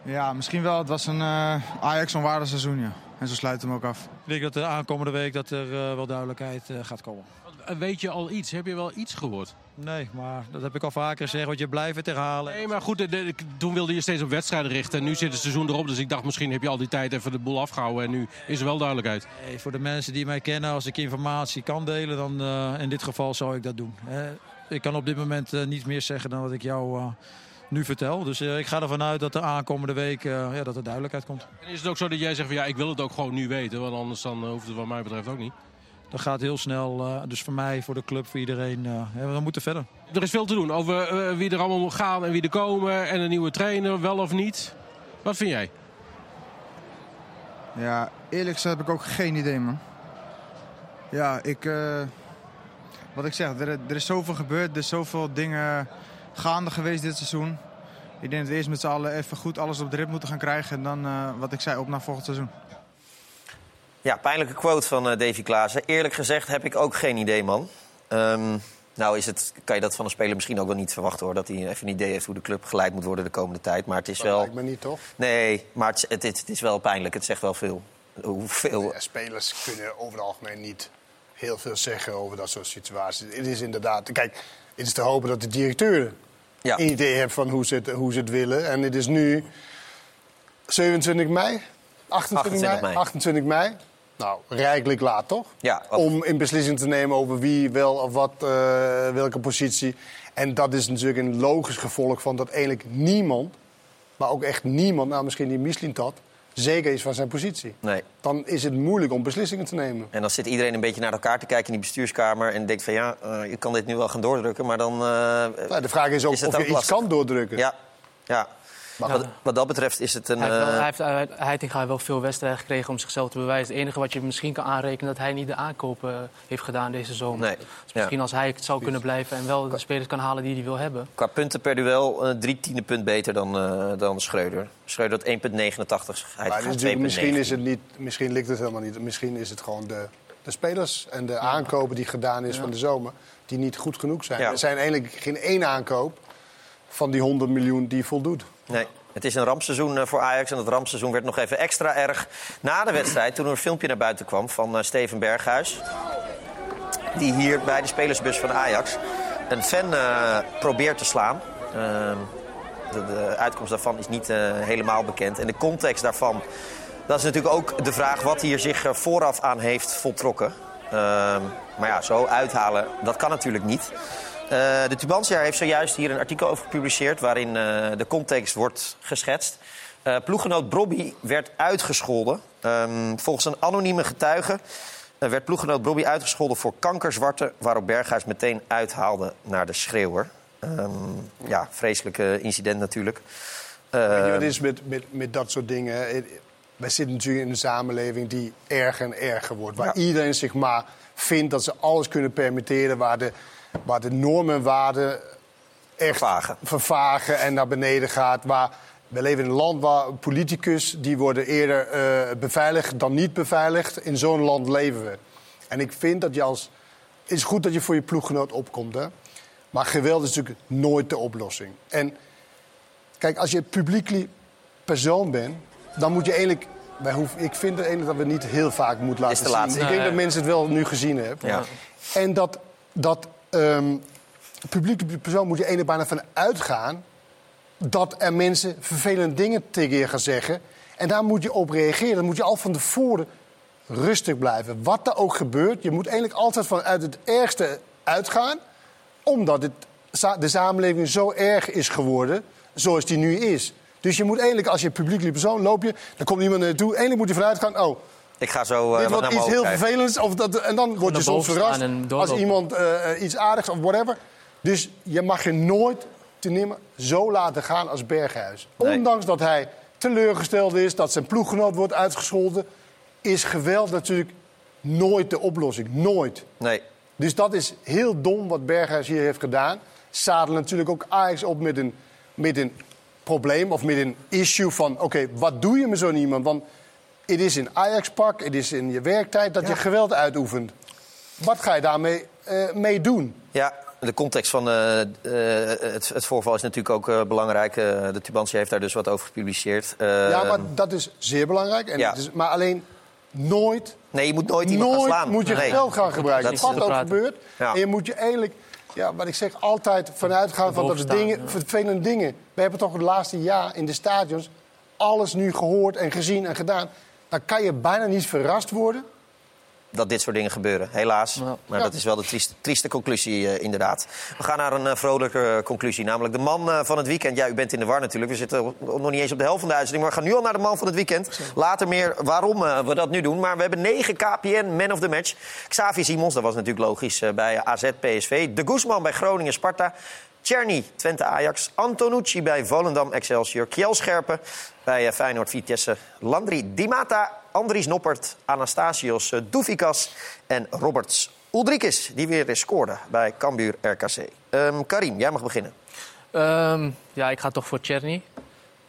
Ja, misschien wel. Het was een eh, Ajax-onwaardig seizoen, ja. En zo sluiten we hem ook af. Ik denk dat de aankomende week dat er eh, wel duidelijkheid eh, gaat komen. Weet je al iets? Heb je wel iets gehoord? Nee, maar dat heb ik al vaker gezegd, want je blijft het herhalen. Nee, maar goed, de- de- toen wilde je steeds op wedstrijden richten. En nu zit het seizoen erop. Dus ik dacht, misschien heb je al die tijd even de boel afgehouden. En nu is er wel duidelijkheid. Nee, voor de mensen die mij kennen, als ik informatie kan delen, dan eh, in dit geval zou ik dat doen. Ik kan op dit moment eh, niet meer zeggen dan wat ik jou eh, nu vertel. Dus eh, ik ga ervan uit dat de aankomende week eh, ja, dat er duidelijkheid komt. En is het ook zo dat jij zegt, van, ja, ik wil het ook gewoon nu weten. Want anders dan eh, hoeft het wat mij betreft ook niet. Dat gaat heel snel, eh, dus voor mij, voor de club, voor iedereen. eh, ja, we moeten verder. Er is veel te doen over wie er allemaal moet gaan en wie er komen. En een nieuwe trainer, wel of niet. Wat vind jij? Ja, eerlijk gezegd heb ik ook geen idee, man. Ja, ik... eh, wat ik zeg, er, er is zoveel gebeurd. Er is zoveel dingen gaande geweest dit seizoen. Ik denk dat we eerst met z'n allen even goed alles op de rit moeten gaan krijgen. En dan, eh, wat ik zei, op naar volgend seizoen. Ja, pijnlijke quote van eh, Davy Klaassen. Eerlijk gezegd heb ik ook geen idee, man. Ehm, nou is het, kan je dat van een speler misschien ook wel niet verwachten, hoor. Dat hij even een idee heeft hoe de club geleid moet worden de komende tijd. Maar het is Dat wel... lijkt me niet, toch? Nee, maar het, het, het is wel pijnlijk. Het zegt wel veel. Hoeveel... Ja, spelers kunnen over het algemeen niet heel veel zeggen over dat soort situaties. Het is inderdaad... Kijk, het is te hopen dat de directeur Ja. een idee heeft van hoe ze, het, hoe ze het willen. En het is nu 27 mei? 28, 28 mei? mei. 28 mei. Nou, rijkelijk laat, toch? Ja, Om een beslissing te nemen over wie wel of wat, eh, welke positie. En dat is natuurlijk een logisch gevolg van dat eigenlijk niemand... maar ook echt niemand, nou misschien die Mislintat... zeker is van zijn positie. Nee. Dan is het moeilijk om beslissingen te nemen. En dan zit iedereen een beetje naar elkaar te kijken in die bestuurskamer... en denkt van ja, eh, je kan dit nu wel gaan doordrukken, maar dan... eh, Nou, de vraag is ook Is of je iets kan doordrukken. Ja, ja. Maar Ja. wat, wat dat betreft is het een... Hij heeft, wel, eh, hij heeft uit Heitinga wel veel wedstrijden gekregen om zichzelf te bewijzen. Het enige wat je misschien kan aanrekenen dat hij niet de aankoop eh, heeft gedaan deze zomer. Nee. Dus Ja. misschien als hij het zou kunnen blijven en wel de spelers kan halen die hij wil hebben. Qua punten per duel eh, drie tiende punt beter dan, eh dan Schreuder. Schreuder had 1,89. Hij is misschien, is het niet, misschien ligt het helemaal niet. Misschien is het gewoon de, de spelers en de aankopen die gedaan is van de zomer... die niet goed genoeg zijn. Ja. Er zijn eigenlijk geen één aankoop van die 100 miljoen die voldoet. Nee. Het is een rampseizoen eh, voor Ajax. En dat rampseizoen werd nog even extra erg na de wedstrijd. Toen er een filmpje naar buiten kwam van eh, Steven Berghuis. Die hier bij de spelersbus van Ajax een fan eh, probeert te slaan. Ehm, de, de uitkomst daarvan is niet helemaal bekend. En de context daarvan, dat is natuurlijk ook de vraag wat hier zich vooraf aan heeft voltrokken. Ehm, maar ja, zo uithalen, dat kan natuurlijk niet. Eh, de Tubantia heeft zojuist hier een artikel over gepubliceerd... waarin eh, de context wordt geschetst. Eh, ploeggenoot Brobby werd uitgescholden. Ehm, volgens een anonieme getuige werd ploeggenoot Brobby uitgescholden voor kankerzwarte... waarop Berghuis meteen uithaalde naar de schreeuwer. Ehm, ja, vreselijke incident natuurlijk. Weet je Ehm, wat is met, met, met dat soort dingen? Wij zitten natuurlijk in een samenleving die erger en erger wordt. Waar iedereen zich maar vindt dat ze alles kunnen permitteren. Waar de, waar de normen en waarden echt Vervagen. vervagen en naar beneden gaat. Waar, we leven in een land waar politicus die worden eerder eh, beveiligd dan niet beveiligd. In zo'n land leven we. En ik vind dat je als... Het is goed dat je voor je ploeggenoot opkomt, hè? Maar geweld is natuurlijk nooit de oplossing. En Kijk, als je publiekelijk persoon bent, dan moet je eigenlijk. Wij hoeven, ik vind eigenlijk dat we het niet heel vaak moeten laten Is de zien. laatste. Ik denk dat mensen het wel nu gezien hebben. Ja. En dat, dat ehm publieke persoon moet je eigenlijk bijna van uitgaan dat er mensen vervelende dingen tegen je gaan zeggen. En daar moet je op reageren. Dan moet je al van tevoren rustig blijven. Wat er ook gebeurt, je moet eigenlijk altijd vanuit het ergste uitgaan. Omdat het, de samenleving zo erg is geworden zoals die nu is. Dus je moet eigenlijk, als je publiekelijk persoon loop je, dan komt iemand naartoe. Eigenlijk moet je vanuit gaan, oh, Ik ga zo eh, dit wat wordt iets heel vervelends. Of dat, en dan word je soms verrast als iemand eh, iets aardigs of whatever. Dus je mag je nooit te nemen zo laten gaan als Berghuis. Nee. Ondanks dat hij teleurgesteld is, dat zijn ploeggenoot wordt uitgescholden... is geweld natuurlijk nooit de oplossing. Nooit. Nee. Dus dat is heel dom wat Berghuis hier heeft gedaan. Zadelen natuurlijk ook Ajax op met een, met een probleem of met een issue van... oké, wat doe je met zo'n iemand? Want het is in Ajax-pak, het is in je werktijd dat je geweld uitoefent. Wat ga je daarmee eh, mee doen? Ja, de context van eh, eh, het, het voorval is natuurlijk ook eh, belangrijk. De Tubantia heeft daar dus wat over gepubliceerd. Eh, ja, maar dat is zeer belangrijk. En ja. het is, maar alleen nooit, Nee, je moet nooit iemand gaan nooit slaan. moet je Nee. geweld gaan gebruiken. Dat Wat is- ook gebeurt. Ja. En je moet je eigenlijk, ja, wat ik zeg, altijd vanuit gaan van dat staan, dingen, ja. vervelende dingen. We hebben toch het laatste jaar in de stadions alles nu gehoord en gezien en gedaan. Dan kan je bijna niet verrast worden. dat dit soort dingen gebeuren, helaas. Ja. Maar Ja. dat is wel de trieste, trieste conclusie, eh, inderdaad. We gaan naar een eh, vrolijke eh, conclusie, namelijk de man van het weekend. Ja, u bent in de war natuurlijk. We zitten op- nog niet eens op de helft van de uitzending. Maar we gaan nu al naar de man van het weekend. Later meer waarom we dat nu doen. Maar we hebben 9 KPN Man of the Match. Xavi Simons, dat was natuurlijk logisch bij AZ PSV. De Guzman bij Groningen Czerny, Twente Ajax. Antonucci bij Volendam Excelsior. Kjell Scherpen bij eh, Feyenoord Vitesse. Landry Di Mata. Andries Noppert. Anastasios eh, Doufikas. En Roberts Ulrikes, die weer eens scoorde bij Cambuur RKC. Ehm, Karim, jij mag beginnen. Ehm, ja, ik ga toch voor Czerny.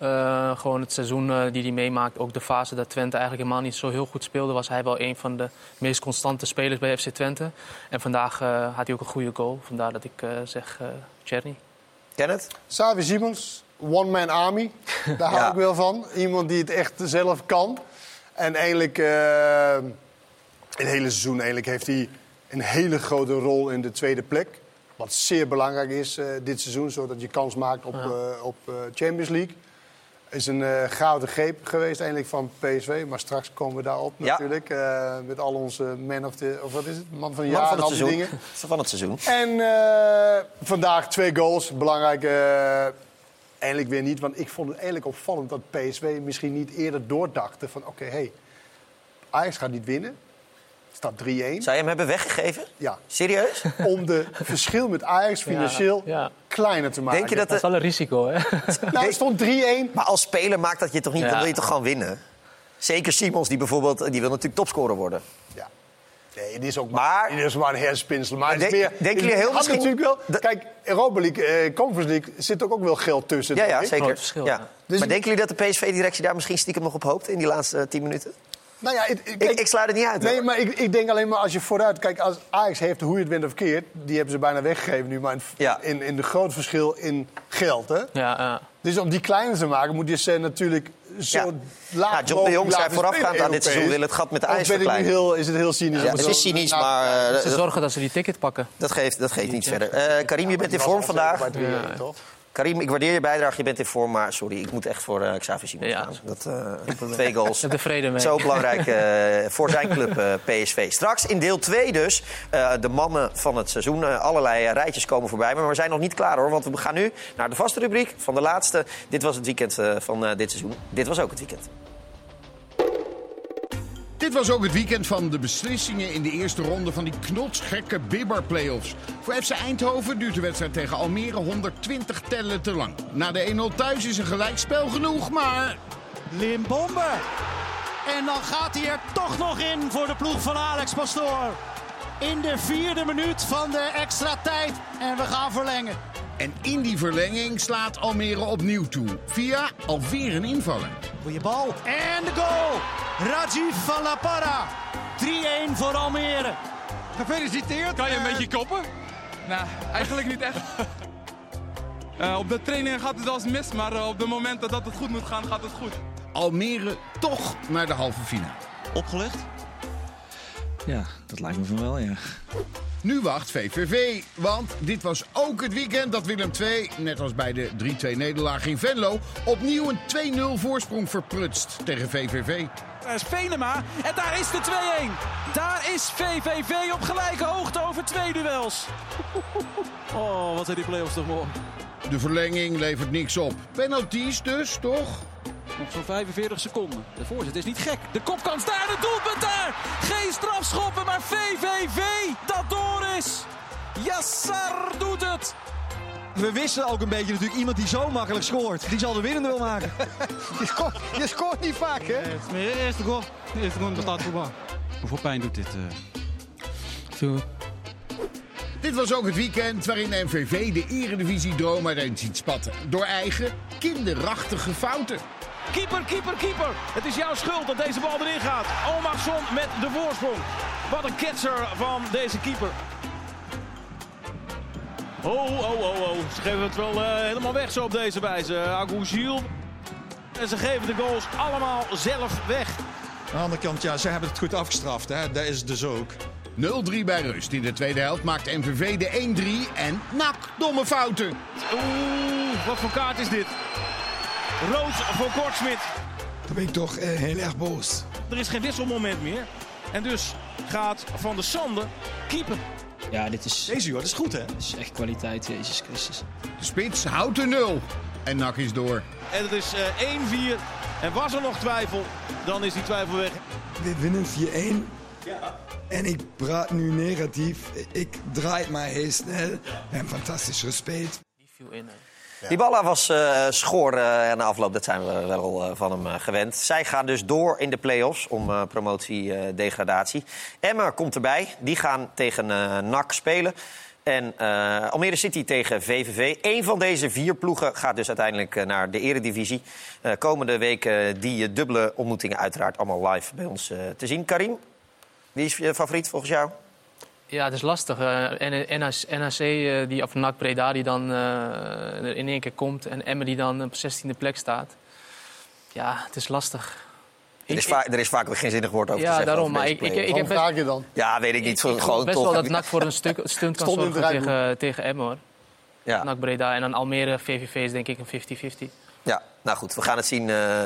Eh, gewoon het seizoen eh, die hij meemaakt, ook de fase dat Twente eigenlijk helemaal niet zo heel goed speelde, was hij wel een van de meest constante spelers bij FC Twente. En vandaag eh, had hij ook een goede goal, vandaar dat ik eh, zeg eh Czerny. Kenneth? Savi Simons, one-man army. Daar hou Ja. ik wel van. Iemand die het echt zelf kan. En eigenlijk, eh, het hele seizoen eigenlijk heeft hij een hele grote rol in de tweede plek. Wat zeer belangrijk is eh, dit seizoen, zodat je kans maakt op, eh, op Champions League. Is een eh, gouden greep geweest eigenlijk van PSV. Maar straks komen we daarop Ja. natuurlijk. eh, met al onze man of the... Of wat is het? Man van het jaar van en het die seizoen. dingen. Van het seizoen. En eh, vandaag twee goals. Belangrijk. eigenlijk weer niet. Want ik vond het eigenlijk opvallend dat PSV misschien niet eerder doordachte van... oké, hey, Ajax gaat niet winnen. Staat 3-1. Zou je hem hebben weggegeven? Ja. Serieus? Om de verschil met Ajax financieel Ja, ja. kleiner te maken. Denk je dat Dat is wel een risico, hè? Nou, het stond 3-1. Maar als speler maakt dat je toch niet... Ja. Dan wil je toch gewoon winnen? Zeker Simons, die bijvoorbeeld... Die wil natuurlijk topscorer worden. Ja. Nee, het is ook Maar- maar, het is maar een herspinsel. Maar het is Denk- meer, denken jullie heel had misschien- natuurlijk wel. de- Kijk, Europa League, eh, Conference League zit ook, ook wel geld tussen. Ja, ja, zeker. Verschil, ja. ja. Dus maar denken jullie dat de PSV-directie daar misschien stiekem nog op hoopt... in die laatste eh, tien minuten? Nou ja, Ik, kijk, ik sluit het niet uit. Nee, hoor. maar ik, ik denk alleen maar als je vooruit... Kijk, als Ajax heeft, hoe je het wint of verkeerd... die hebben ze bijna weggegeven nu. Maar in, Ja. in, in de groot verschil in geld, hè? Ja, ja. Dus om die kleiner te maken moet je ze natuurlijk zo Ja. laag Ja, John de Jong zei voorafgaand aan dit seizoen... Wil het gat met de ijs ben ik nu verkleinen. heel, is het heel cynisch? Ja, het is cynisch, nou, maar eh, Ze dat, zorgen dat ze die ticket pakken. dat geeft, dat geeft niet verder. Eh, Karim, je bent in vorm vandaag. zeker bij 3-1, Ja. toch? Karim, ik waardeer je bijdrage. Je bent in vorm, maar sorry, ik moet echt voor eh Xavi Simons gaan. Dat, eh, twee goals. Vrede mee. Zo belangrijk eh, voor zijn club PSV. Straks in deel 2 dus. de mannen van het seizoen. Allerlei rijtjes komen voorbij. Maar we zijn nog niet klaar hoor. Want we gaan nu naar de vaste rubriek van de laatste. Dit was het weekend van dit seizoen. Dit was ook het weekend. Dit was ook het weekend van de beslissingen in de eerste ronde van die knotsgekke Bibber-playoffs. Voor FC Eindhoven duurt de wedstrijd tegen Almere 120 tellen te lang. Na de 1-0 thuis is een gelijkspel genoeg, maar... Limbombe. En dan gaat hij er toch nog in voor de ploeg van Alex Pastoor. In de vierde minuut van de extra tijd. En we gaan verlengen. En in die verlenging slaat Almere opnieuw toe. Via alweer een invaller. Goeie bal. En de goal. Rajiv van La Parra. 3-1 voor Almere. Gefeliciteerd. Kan je een Eh, beetje koppen? Nou, eigenlijk niet echt. Eh, op de trainingen gaat het wel eens mis, maar eh, op de momenten dat het goed moet gaan, gaat het goed. Almere toch naar de halve finale. Opgelegd? Ja, dat lijkt me van wel, ja. Nu wacht VVV, want dit was ook het weekend dat Willem II, net als bij de 3-2 nederlaag in Venlo, opnieuw een 2-0 voorsprong verprutst tegen VVV. Daar is Venema en daar is de 2-1. Daar is VVV op gelijke hoogte over twee duels. Oh, wat zijn die play-offs toch mooi. De verlenging levert niks op. Penalties dus, toch? Nog zo'n 45 seconden. De voorzet is niet gek. De kopkans daar, de doelpunt daar. Geen strafschoppen, maar VVV dat door is. Yassar doet het. We wisten ook een beetje natuurlijk iemand die zo makkelijk scoort. Die zal de winnende wel maken. je, scoort, je scoort niet vaak, hè? Het is mijn eerste goal. De eerste goal bestaat voetbal. Hoeveel pijn doet dit? eh? Veel. Dit was ook het weekend waarin de MVV de eredivisie-droom ziet spatten. Door eigen, kinderachtige fouten. Keeper, keeper, keeper. Het is jouw schuld dat deze bal erin gaat. Omarsson met de voorsprong. Wat een ketser van deze keeper. Oh, oh, oh, oh. Ze geven het wel eh, helemaal weg zo op deze wijze. Agou Gilles. En ze geven de goals allemaal zelf weg. Aan de andere kant, ja, ze hebben het goed afgestraft. Hè? Dat is het dus ook. 0-3 bij rust. In de tweede helft maakt MVV de 1-3 en nak, domme fouten. Oeh, wat voor kaart is dit? Rood voor Kortsmit. Dan ben ik toch eh, heel erg boos. Er is geen wisselmoment meer. En dus gaat Van der Sande keeper. Ja, dit is... Deze joh, dat is goed hè? Dit is echt kwaliteit, Jezus Christus. De spits houdt de 0. En nak is door. En het is eh, 1-4. En was er nog twijfel, dan is die twijfel weg. We winnen 4-1. En ik praat nu negatief. Ik draai het maar heel snel. Hebben fantastisch gespeeld. Die Balla was eh schoor aan de afloop, dat zijn we wel eh, van hem gewend. Zij gaan dus door in de play-offs om promotie-degradatie. Emma komt erbij, die gaan tegen NAC spelen. En Almere City tegen VVV. Eén van deze vier ploegen gaat dus uiteindelijk naar de eredivisie. Komende week eh, die dubbele ontmoetingen uiteraard allemaal live bij ons te zien. Karim, wie is je favoriet volgens jou? Ja, het is lastig. Eh, en NAC, eh, die, of NAC Breda die dan eh, er in één keer komt... en Emmen die dan op 16e plek staat. Ja, het is lastig. Er is, va- er is vaak weer geen zinnig woord over Ja, te zeggen. daarom, maar ik- ik- ik heb je dan? Ja, weet ik niet. Ik gewoon best toch. wel dat NAC voor een stuk, stunt kan Stond zorgen tegen, tegen Emmen, hoor. Ja. NAC Breda en dan Almere VVV is denk ik een 50-50. Ja, nou goed, we gaan het zien. eh,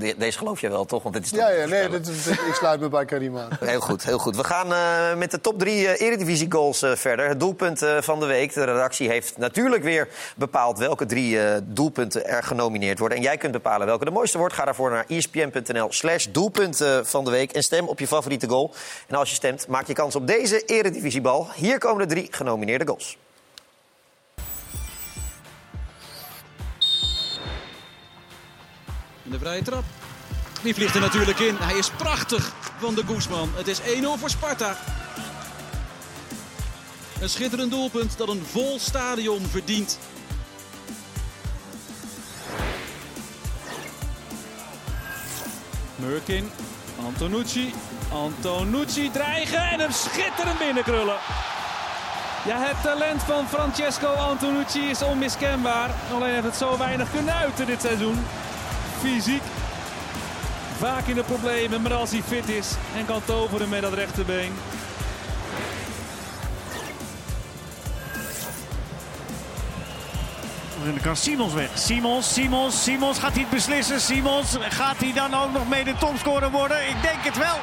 de- deze geloof je wel, toch? Want dit is toch Ja, ja nee, dit, ik sluit me bij Karim aan. Heel goed, heel goed. We gaan eh, met de top drie eh, Eredivisie-goals eh, verder. Het doelpunt van de week. De redactie heeft natuurlijk weer bepaald welke drie doelpunten er genomineerd worden. En jij kunt bepalen welke de mooiste wordt. Ga daarvoor naar E espn.nl slash doelpunt eh, van de week en stem op je favoriete goal. En als je stemt, maak je kans op deze Eredivisiebal. Hier komen de drie genomineerde goals. De vrije trap. Die vliegt er natuurlijk in. Hij is prachtig van de Guzman. Het is 1-0 voor Sparta. Een schitterend doelpunt dat een vol stadion verdient. Murkin, Antonucci, Antonucci dreigen en hem schitterend binnenkrullen. Ja, het talent van Francesco Antonucci is onmiskenbaar. Alleen heeft het zo weinig kunnen uiten dit seizoen. Fysiek. Vaak in de problemen, maar als hij fit is en kan toveren met dat rechterbeen. En dan kan Simons weg. Simons, Simons, Simons. Gaat hij het beslissen? Simons, gaat hij dan ook nog mee de topscorer worden? Ik denk het wel.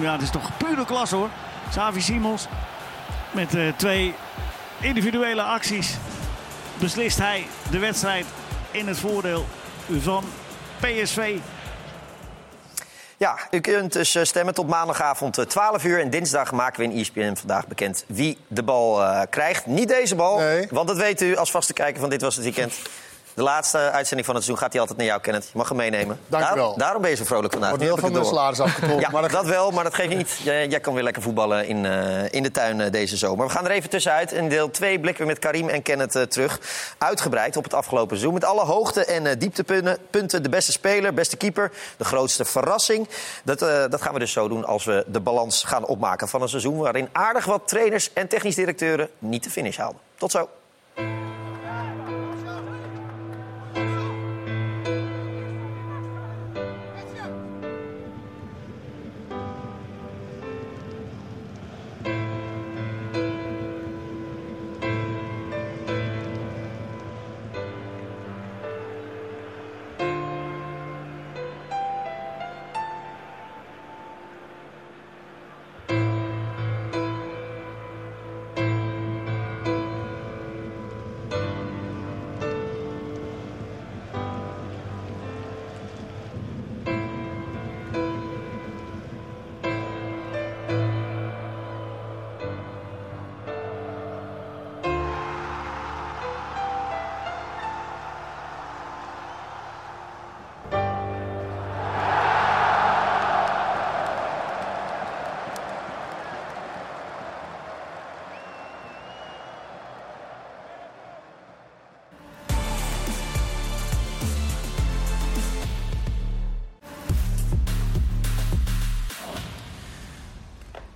Ja, het is toch pure klas hoor. Savi Simons met eh, twee individuele acties beslist hij de wedstrijd in het voordeel van PSV. Ja, u kunt dus eh, stemmen tot maandagavond eh, 12 uur. En dinsdag maken we in ESPN vandaag bekend wie de bal eh, krijgt. Niet deze bal, want dat weet u als vaste kijker van Dit Was Het Weekend. De laatste uitzending van het seizoen gaat hij altijd naar jou, Kenneth. Je mag hem meenemen. Dank u Daarom- wel. Daarom ben je zo vrolijk vandaag. Wordt wel ik van door. salaris afgetrokken, Ja, maar dat- dat wel, maar dat geeft niet. Jij, jij kan weer lekker voetballen in, eh, in de tuin eh, deze zomer. We gaan er even tussenuit. In deel 2 blikken we met Karim en Kenneth eh, terug. Uitgebreid op het afgelopen seizoen. Met alle hoogte- en dieptepunten. Punten, de beste speler, beste keeper. De grootste verrassing. Dat, dat gaan we dus zo doen als we de balans gaan opmaken van een seizoen... waarin aardig wat trainers en technisch directeuren niet de finish haalden. Tot zo.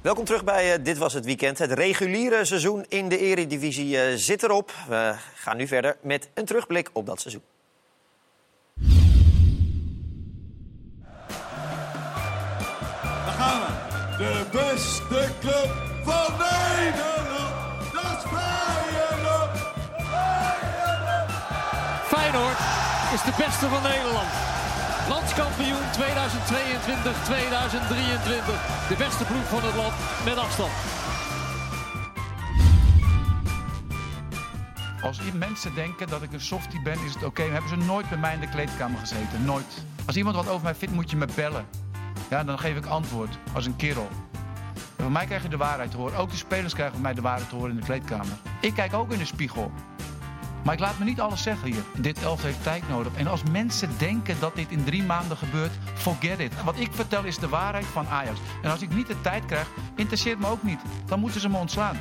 Welkom terug bij eh, Dit Was Het Weekend. Het reguliere seizoen in de Eredivisie eh, zit erop. We gaan nu verder met een terugblik op dat seizoen. Daar gaan we. De beste club van Nederland. Dat is Feyenoord. Feyenoord is de beste van Nederland. Landskampioen 2022-2023. De beste ploeg van het land met afstand. Als mensen denken dat ik een softie ben, is het oké. Dan hebben ze nooit bij mij in de kleedkamer gezeten. Nooit. Als iemand wat over mij vindt, moet je me bellen. Ja, dan geef ik antwoord. Als een kerel. En van mij krijg je de waarheid te horen. Ook de spelers krijgen van mij de waarheid te horen in de kleedkamer. Ik kijk ook in de spiegel. Maar ik laat me niet alles zeggen hier. Dit elftal heeft tijd nodig. En als mensen denken dat dit in drie maanden gebeurt, forget it. Wat ik vertel is de waarheid van Ajax. En als ik niet de tijd krijg, interesseert me ook niet. Dan moeten ze me ontslaan.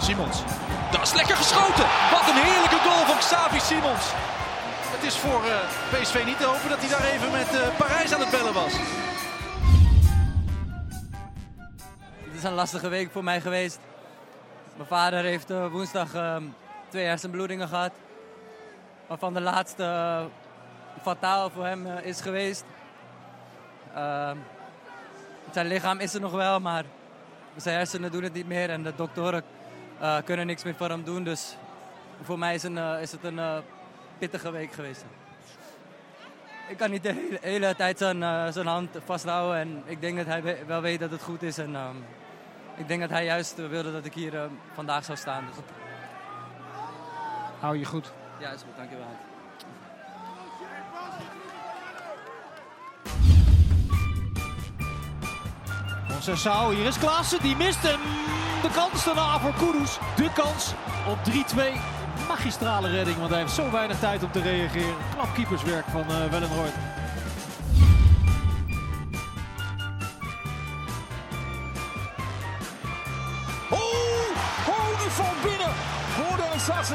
Simons. Dat is lekker geschoten. Wat een heerlijke goal van Xavi Simons. Het is voor eh, PSV niet te hopen dat hij daar even met eh, Parijs aan het bellen was. Is een lastige week voor mij geweest. Mijn vader heeft eh, woensdag ehm, twee hersenbloedingen gehad. Waarvan de laatste eh, fataal voor hem eh, is geweest. Ehm, zijn lichaam is er nog wel, maar zijn hersenen doen het niet meer. En de doktoren kunnen niks meer voor hem doen. Dus voor mij is, een, is het een pittige week geweest. Ik kan niet de hele, hele tijd zijn, zijn hand vasthouden. En ik denk dat hij we- wel weet dat het goed is. En ehm, ik denk dat hij juist eh, wilde dat ik hier eh, vandaag zou staan. Dus... Hou je goed. Ja, is goed. Dankjewel. Concessao, hier is Klaassen, die mist hem. De kans daarna voor Kudus. De kans op 3-2. Magistrale redding, want hij heeft zo weinig tijd om te reageren. Knap keeperswerk van uh.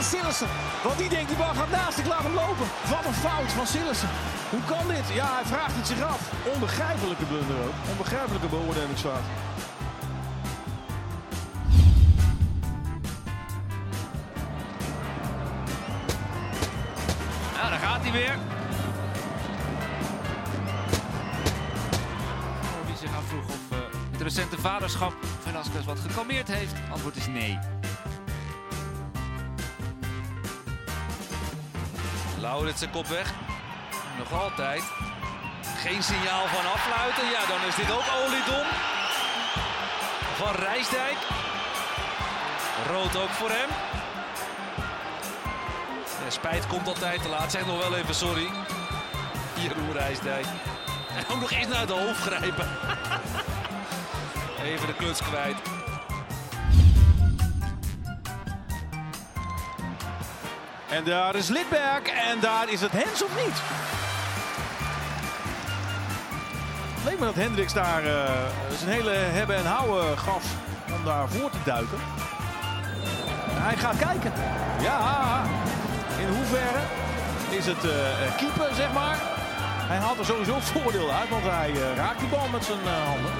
Van Sillissen. Want die denkt, die bal gaat naast, ik laat hem lopen. Wat een fout van Sillissen. Hoe kan dit? Ja, hij vraagt het zich af. Onbegrijpelijke blunder ook. Onbegrijpelijke beoordelingsfout. Ja, daar gaat hij weer. Wie zich afvroeg of eh, het recente vaderschap van Velasquez wat gekalmeerd heeft? Antwoord is nee. Lauritsen kop weg. Nog altijd. Geen signaal van afluiten. Ja, dan is dit ook oliedom. Van Rijsdijk. Rood ook voor hem. Ja, spijt komt altijd te laat. Zeg nog wel even sorry. Jeroen Rijsdijk. En ook nog eens naar de hoofd grijpen. Even de kluts kwijt. En daar is Lidberg en daar is het Hens of niet? Het leek me dat Hendricks daar eh, zijn hele hebben en houden gaf om daar voor te duiken. Hij gaat kijken. Ja, in hoeverre is het eh keeper, zeg maar. Hij haalt er sowieso voordeel uit, want hij raakt die bal met zijn handen.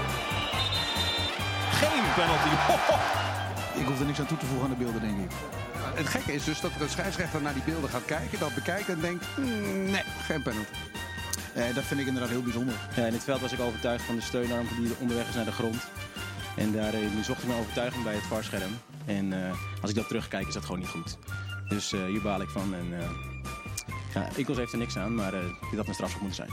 Geen penalty. Ik hoef er niks aan toe te voegen aan de beelden, denk ik. Het gekke is dus dat de scheidsrechter naar die beelden gaat kijken, dat bekijkt en denkt, "Hmm, nee, geen penalty. Eh, dat vind ik inderdaad heel bijzonder. Ja, in het veld was ik overtuigd van de steunarm die onderweg is naar de grond. En daar eh, zocht ik mijn overtuiging bij het varscherm. En eh, als ik dat terugkijk is dat gewoon niet goed. Dus eh, hier baal ik van. En, eh ja, Eagles heeft er niks aan, maar eh, dit had mijn straf moeten zijn.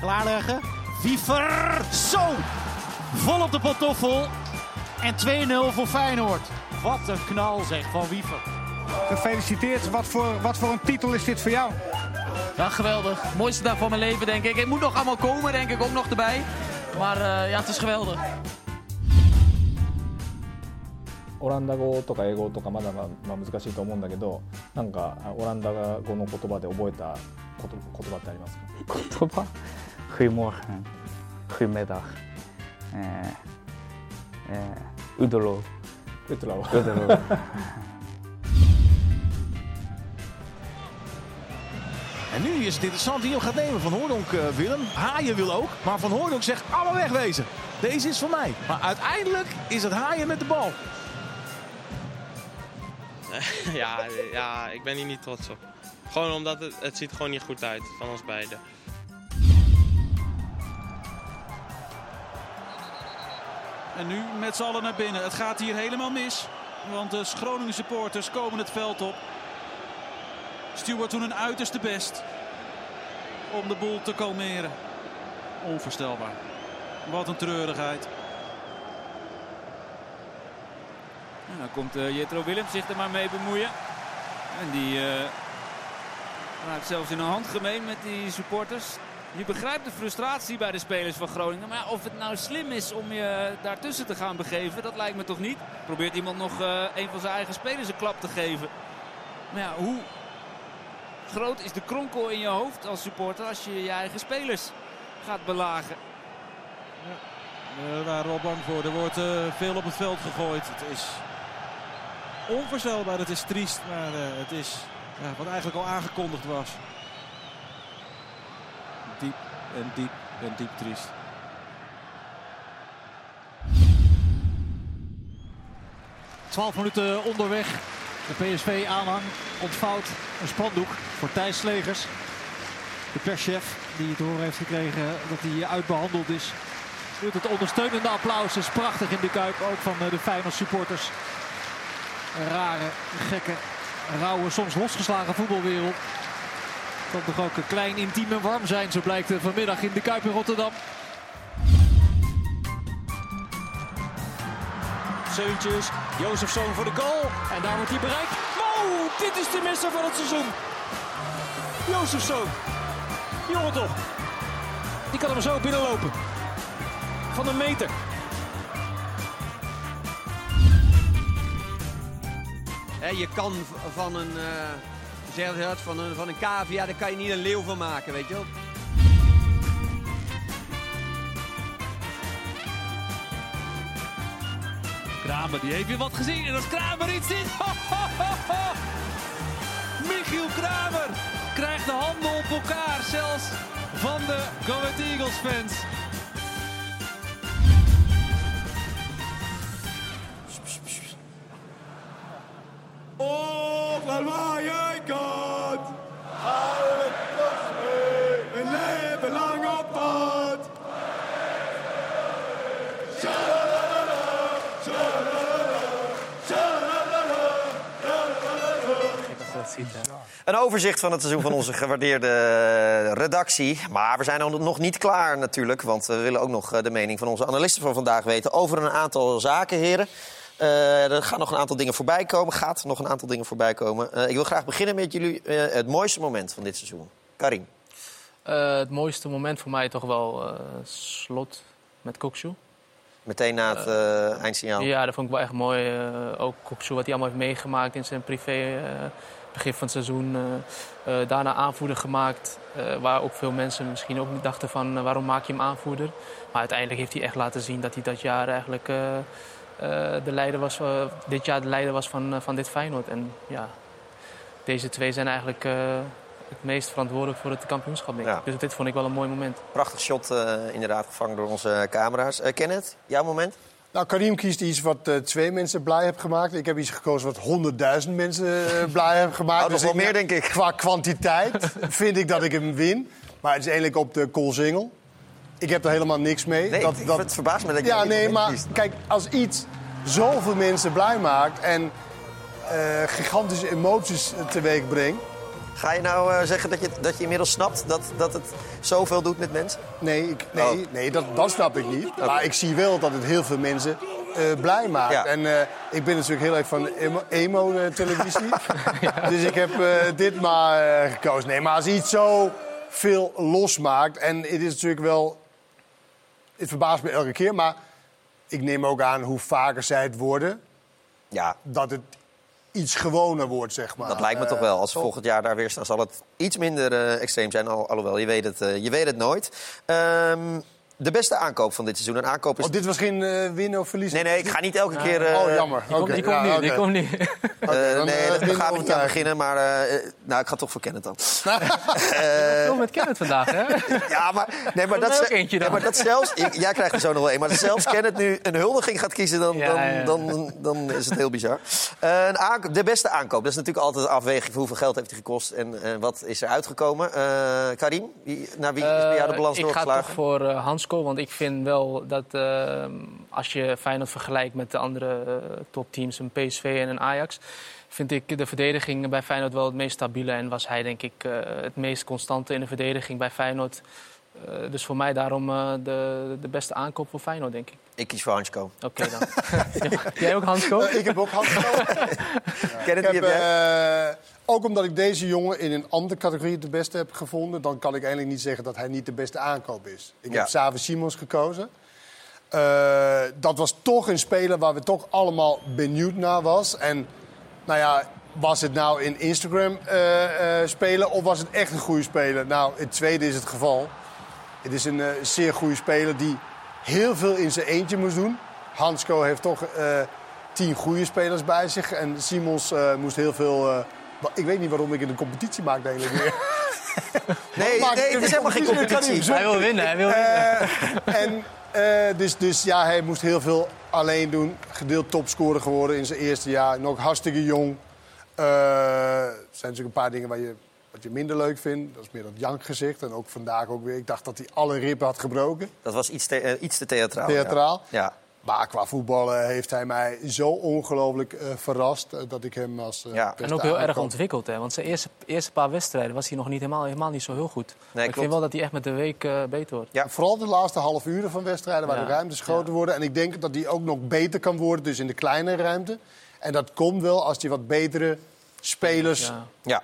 Klaarleggen. Wiever. Zo. Vol op de pantoffel. En 2-0 voor Feyenoord. Wat een knal zeg van Wiever. Gefeliciteerd. Wat voor, wat voor een titel is dit voor jou? Ja, geweldig. Mooiste dag van mijn leven, denk ik. Het moet nog allemaal komen, denk ik, ook nog erbij. Maar eh, ja, het is geweldig. オランダ語とか英語とかまだまあ難しいと思うんだけどなんかあオランダ語の言葉で覚えたこと言葉ってありますか言葉 Goedemorgen, goedemiddag, eh, eh, Udolo. Udolo. Udolo. En nu is het interessant wie hem gaat nemen. Van Hoordonk eh, Willem. Haaien wil ook. Maar Van Hoordonk zegt allemaal wegwezen. Deze is voor mij. Maar uiteindelijk is het Haaien met de bal. ja, ja, ik ben hier niet trots op. Gewoon omdat het, het ziet gewoon niet goed uit van ons beiden. En nu met z'n allen naar binnen. Het gaat hier helemaal mis. Want de Groningen supporters komen het veld op. Stuart doen hun uiterste best om de boel te kalmeren. Onvoorstelbaar. Wat een treurigheid. En dan komt eh, Jetro Willems zich er maar mee bemoeien. En die eh raakt zelfs in een handgemeen met die supporters. Je begrijpt de frustratie bij de spelers van Groningen. Maar ja, of het nou slim is om je daartussen te gaan begeven, dat lijkt me toch niet. Probeert iemand nog eh, een van zijn eigen spelers een klap te geven. Maar ja, hoe groot is de kronkel in je hoofd als supporter als je je eigen spelers gaat belagen? We waren al bang voor. Er wordt eh, veel op het veld gegooid. Het is onvoorstelbaar. Het is triest. Maar eh, het is ja, wat eigenlijk al aangekondigd was. En diep en diep triest. Twaalf minuten onderweg. De PSV-aanhang ontvouwt een spandoek voor Thijs Slegers. De perschef die te horen heeft gekregen dat hij uitbehandeld is. Het ondersteunende applaus is prachtig in de Kuip. Ook van eh, de Feyenoord supporters. Een rare, gekke, rauwe, soms losgeslagen voetbalwereld. Kan toch ook klein, intiem en warm zijn. Zo blijkt vanmiddag in de Kuip in Rotterdam. Zeuntjes, Jozefzoon voor de goal. En daar wordt hij bereikt. Wow, dit is de misser van het seizoen. Jozefzoon. Jongen toch. Die kan hem zo binnenlopen. Van een meter. Hè, je kan van een, eh, van een, van een cavia, daar kan je niet een leeuw van maken, weet je wel. Kramer die heeft weer wat gezien. En als Kramer iets ziet. Michiel Kramer krijgt de handen op elkaar. Zelfs van de Go Eagles fans. Een overzicht van het seizoen van onze gewaardeerde eh, redactie. Maar we zijn nog niet klaar natuurlijk. Want we willen ook nog eh, de mening van onze analisten van vandaag weten... over een aantal zaken, heren. Eh, er gaan nog een aantal dingen voorbij komen. Gaat nog een aantal dingen voorbij komen. Eh, ik wil graag beginnen met jullie het mooiste moment van dit seizoen. Karim. Eh, het mooiste moment voor mij toch wel eh, slot met Kokshu. Meteen na het eindsignaal. Ja, dat vond ik wel echt mooi. Eh, ook Kokshu, wat hij allemaal heeft meegemaakt in zijn privé eh, begin van het seizoen. eh, eh, daarna aanvoerder gemaakt. eh, waar ook veel mensen misschien ook niet dachten van waarom maak je hem aanvoerder. Maar uiteindelijk heeft hij echt laten zien dat hij dat jaar eigenlijk de leider was, dit jaar de leider was van, van dit Feyenoord. En ja, deze twee zijn eigenlijk het meest verantwoordelijk voor het kampioenschap. Denk ik. Ja. Dus dit vond ik wel een mooi moment. Prachtig shot, inderdaad, gevangen door onze camera's. Eh Kenneth, jouw moment? Nou, Karim kiest iets wat eh, twee mensen blij heeft gemaakt. Ik heb iets gekozen wat honderdduizend mensen eh, blij heeft gemaakt. Oh, nog wel meer, denk ik. Qua kwantiteit vind ik dat ik hem win. Maar het is eigenlijk op de koolsingel. Ik heb er helemaal niks mee. Nee, dat, ik- dat... het verbaast me dat je Ja, nee, maar kiest. kijk, als iets zoveel mensen blij maakt... en eh, gigantische emoties teweeg brengt... Ga je nou eh, zeggen dat je, dat je inmiddels snapt dat, dat het zoveel doet met mensen? Nee, ik, nee, Oh. nee dat, dat snap ik niet. Maar ik zie wel dat het heel veel mensen eh, blij maakt. Ja. En eh, ik ben natuurlijk heel erg van emo- emo-televisie. Dus ik heb dit maar gekozen. Nee, maar als iets zo veel losmaakt... en het is natuurlijk wel... Het verbaast me elke keer, maar ik neem ook aan hoe vaker zij het worden... Ja. dat het iets gewoner wordt, zeg maar. Dat lijkt me Eh, toch wel. Als we volgend jaar daar weer staan, zal het iets minder eh, extreem zijn. Al, alhoewel, je weet het, eh, je weet het nooit. Ehm, de beste aankoop van dit seizoen. Een aankoop is... Oh, dit was geen eh, winnen of verliezen? Nee, nee, ik ga niet elke keer... eh, oh, jammer. Die komt, Oké, die komt ja, nu, die oké. komt nu. eh, dan, nee, eh, dat- we gaan niet aan beginnen, maar... eh, eh, nou, ik ga toch voor Kenneth dan. Veel met Kenneth vandaag, hè? Ja, maar, nee, maar, dat, eentje dan. ja, maar dat zelfs... ik- jij krijgt er zo nog wel een. Maar zelfs Kenneth nu een huldiging gaat kiezen, dan, Ja, dan, ja. Dan, dan is het heel bizar. Eh, een de beste aankoop. Dat is natuurlijk altijd een afweging van hoeveel geld heeft hij gekost... en eh, wat is er uitgekomen. Eh, Karim, wie, naar wie is bij jou de balans Eh, ik ga doorgeslagen? toch voor eh, Want ik vind wel dat eh, als je Feyenoord vergelijkt met de andere eh, topteams, een PSV en een Ajax, vind ik de verdediging bij Feyenoord wel het meest stabiele en was hij denk ik eh, het meest constante in de verdediging bij Feyenoord. Eh, dus voor mij daarom eh, de, de beste aankoop voor Feyenoord, denk ik. Ik kies voor Hansko. Oké dan. Jij ook Hansko? Ik heb ook Hansko. Kenneth, Ik wie heb, heb jij? Ook omdat ik deze jongen in een andere categorie de beste heb gevonden... dan kan ik eigenlijk niet zeggen dat hij niet de beste aankoop is. Ik Ja. heb Savi Simons gekozen. Eh, dat was toch een speler waar we toch allemaal benieuwd naar was. En nou ja, was het nou in Instagram eh, spelen of was het echt een goede speler? Nou, het tweede is het geval. Het is een zeer goede speler die heel veel in zijn eentje moest doen. Hansko heeft toch tien goede spelers bij zich. En Simons moest heel veel... ik weet niet waarom ik in de competitie maak eigenlijk weer. Nee, nee, het is helemaal geen competitie. Hij wil winnen, hij wil winnen. Eh, en eh, dus, dus ja, hij moest heel veel alleen doen. Gedeeld topscorer geworden in zijn eerste jaar. Nog hartstikke jong. Eh, Er zijn natuurlijk een paar dingen waar je, wat je minder leuk vindt. Dat is meer dat jankgezicht. En ook vandaag ook weer. Ik dacht dat hij alle ribben had gebroken. Dat was iets te, iets te theatraal. Theatraal. Ja. ja. Maar qua voetballen heeft hij mij zo ongelooflijk eh, verrast... eh, dat ik hem als eh, Ja. En ook heel erg ontwikkeld, hè? want zijn eerste, eerste paar wedstrijden was hij nog niet helemaal, helemaal niet zo heel goed. Ik vind wel dat hij echt met de week eh, beter wordt. Ja, vooral de laatste half uren van wedstrijden waar Ja. de ruimtes groter worden. En ik denk dat die ook nog beter kan worden, dus in de kleine ruimte. En dat komt wel als hij wat betere spelers Ja.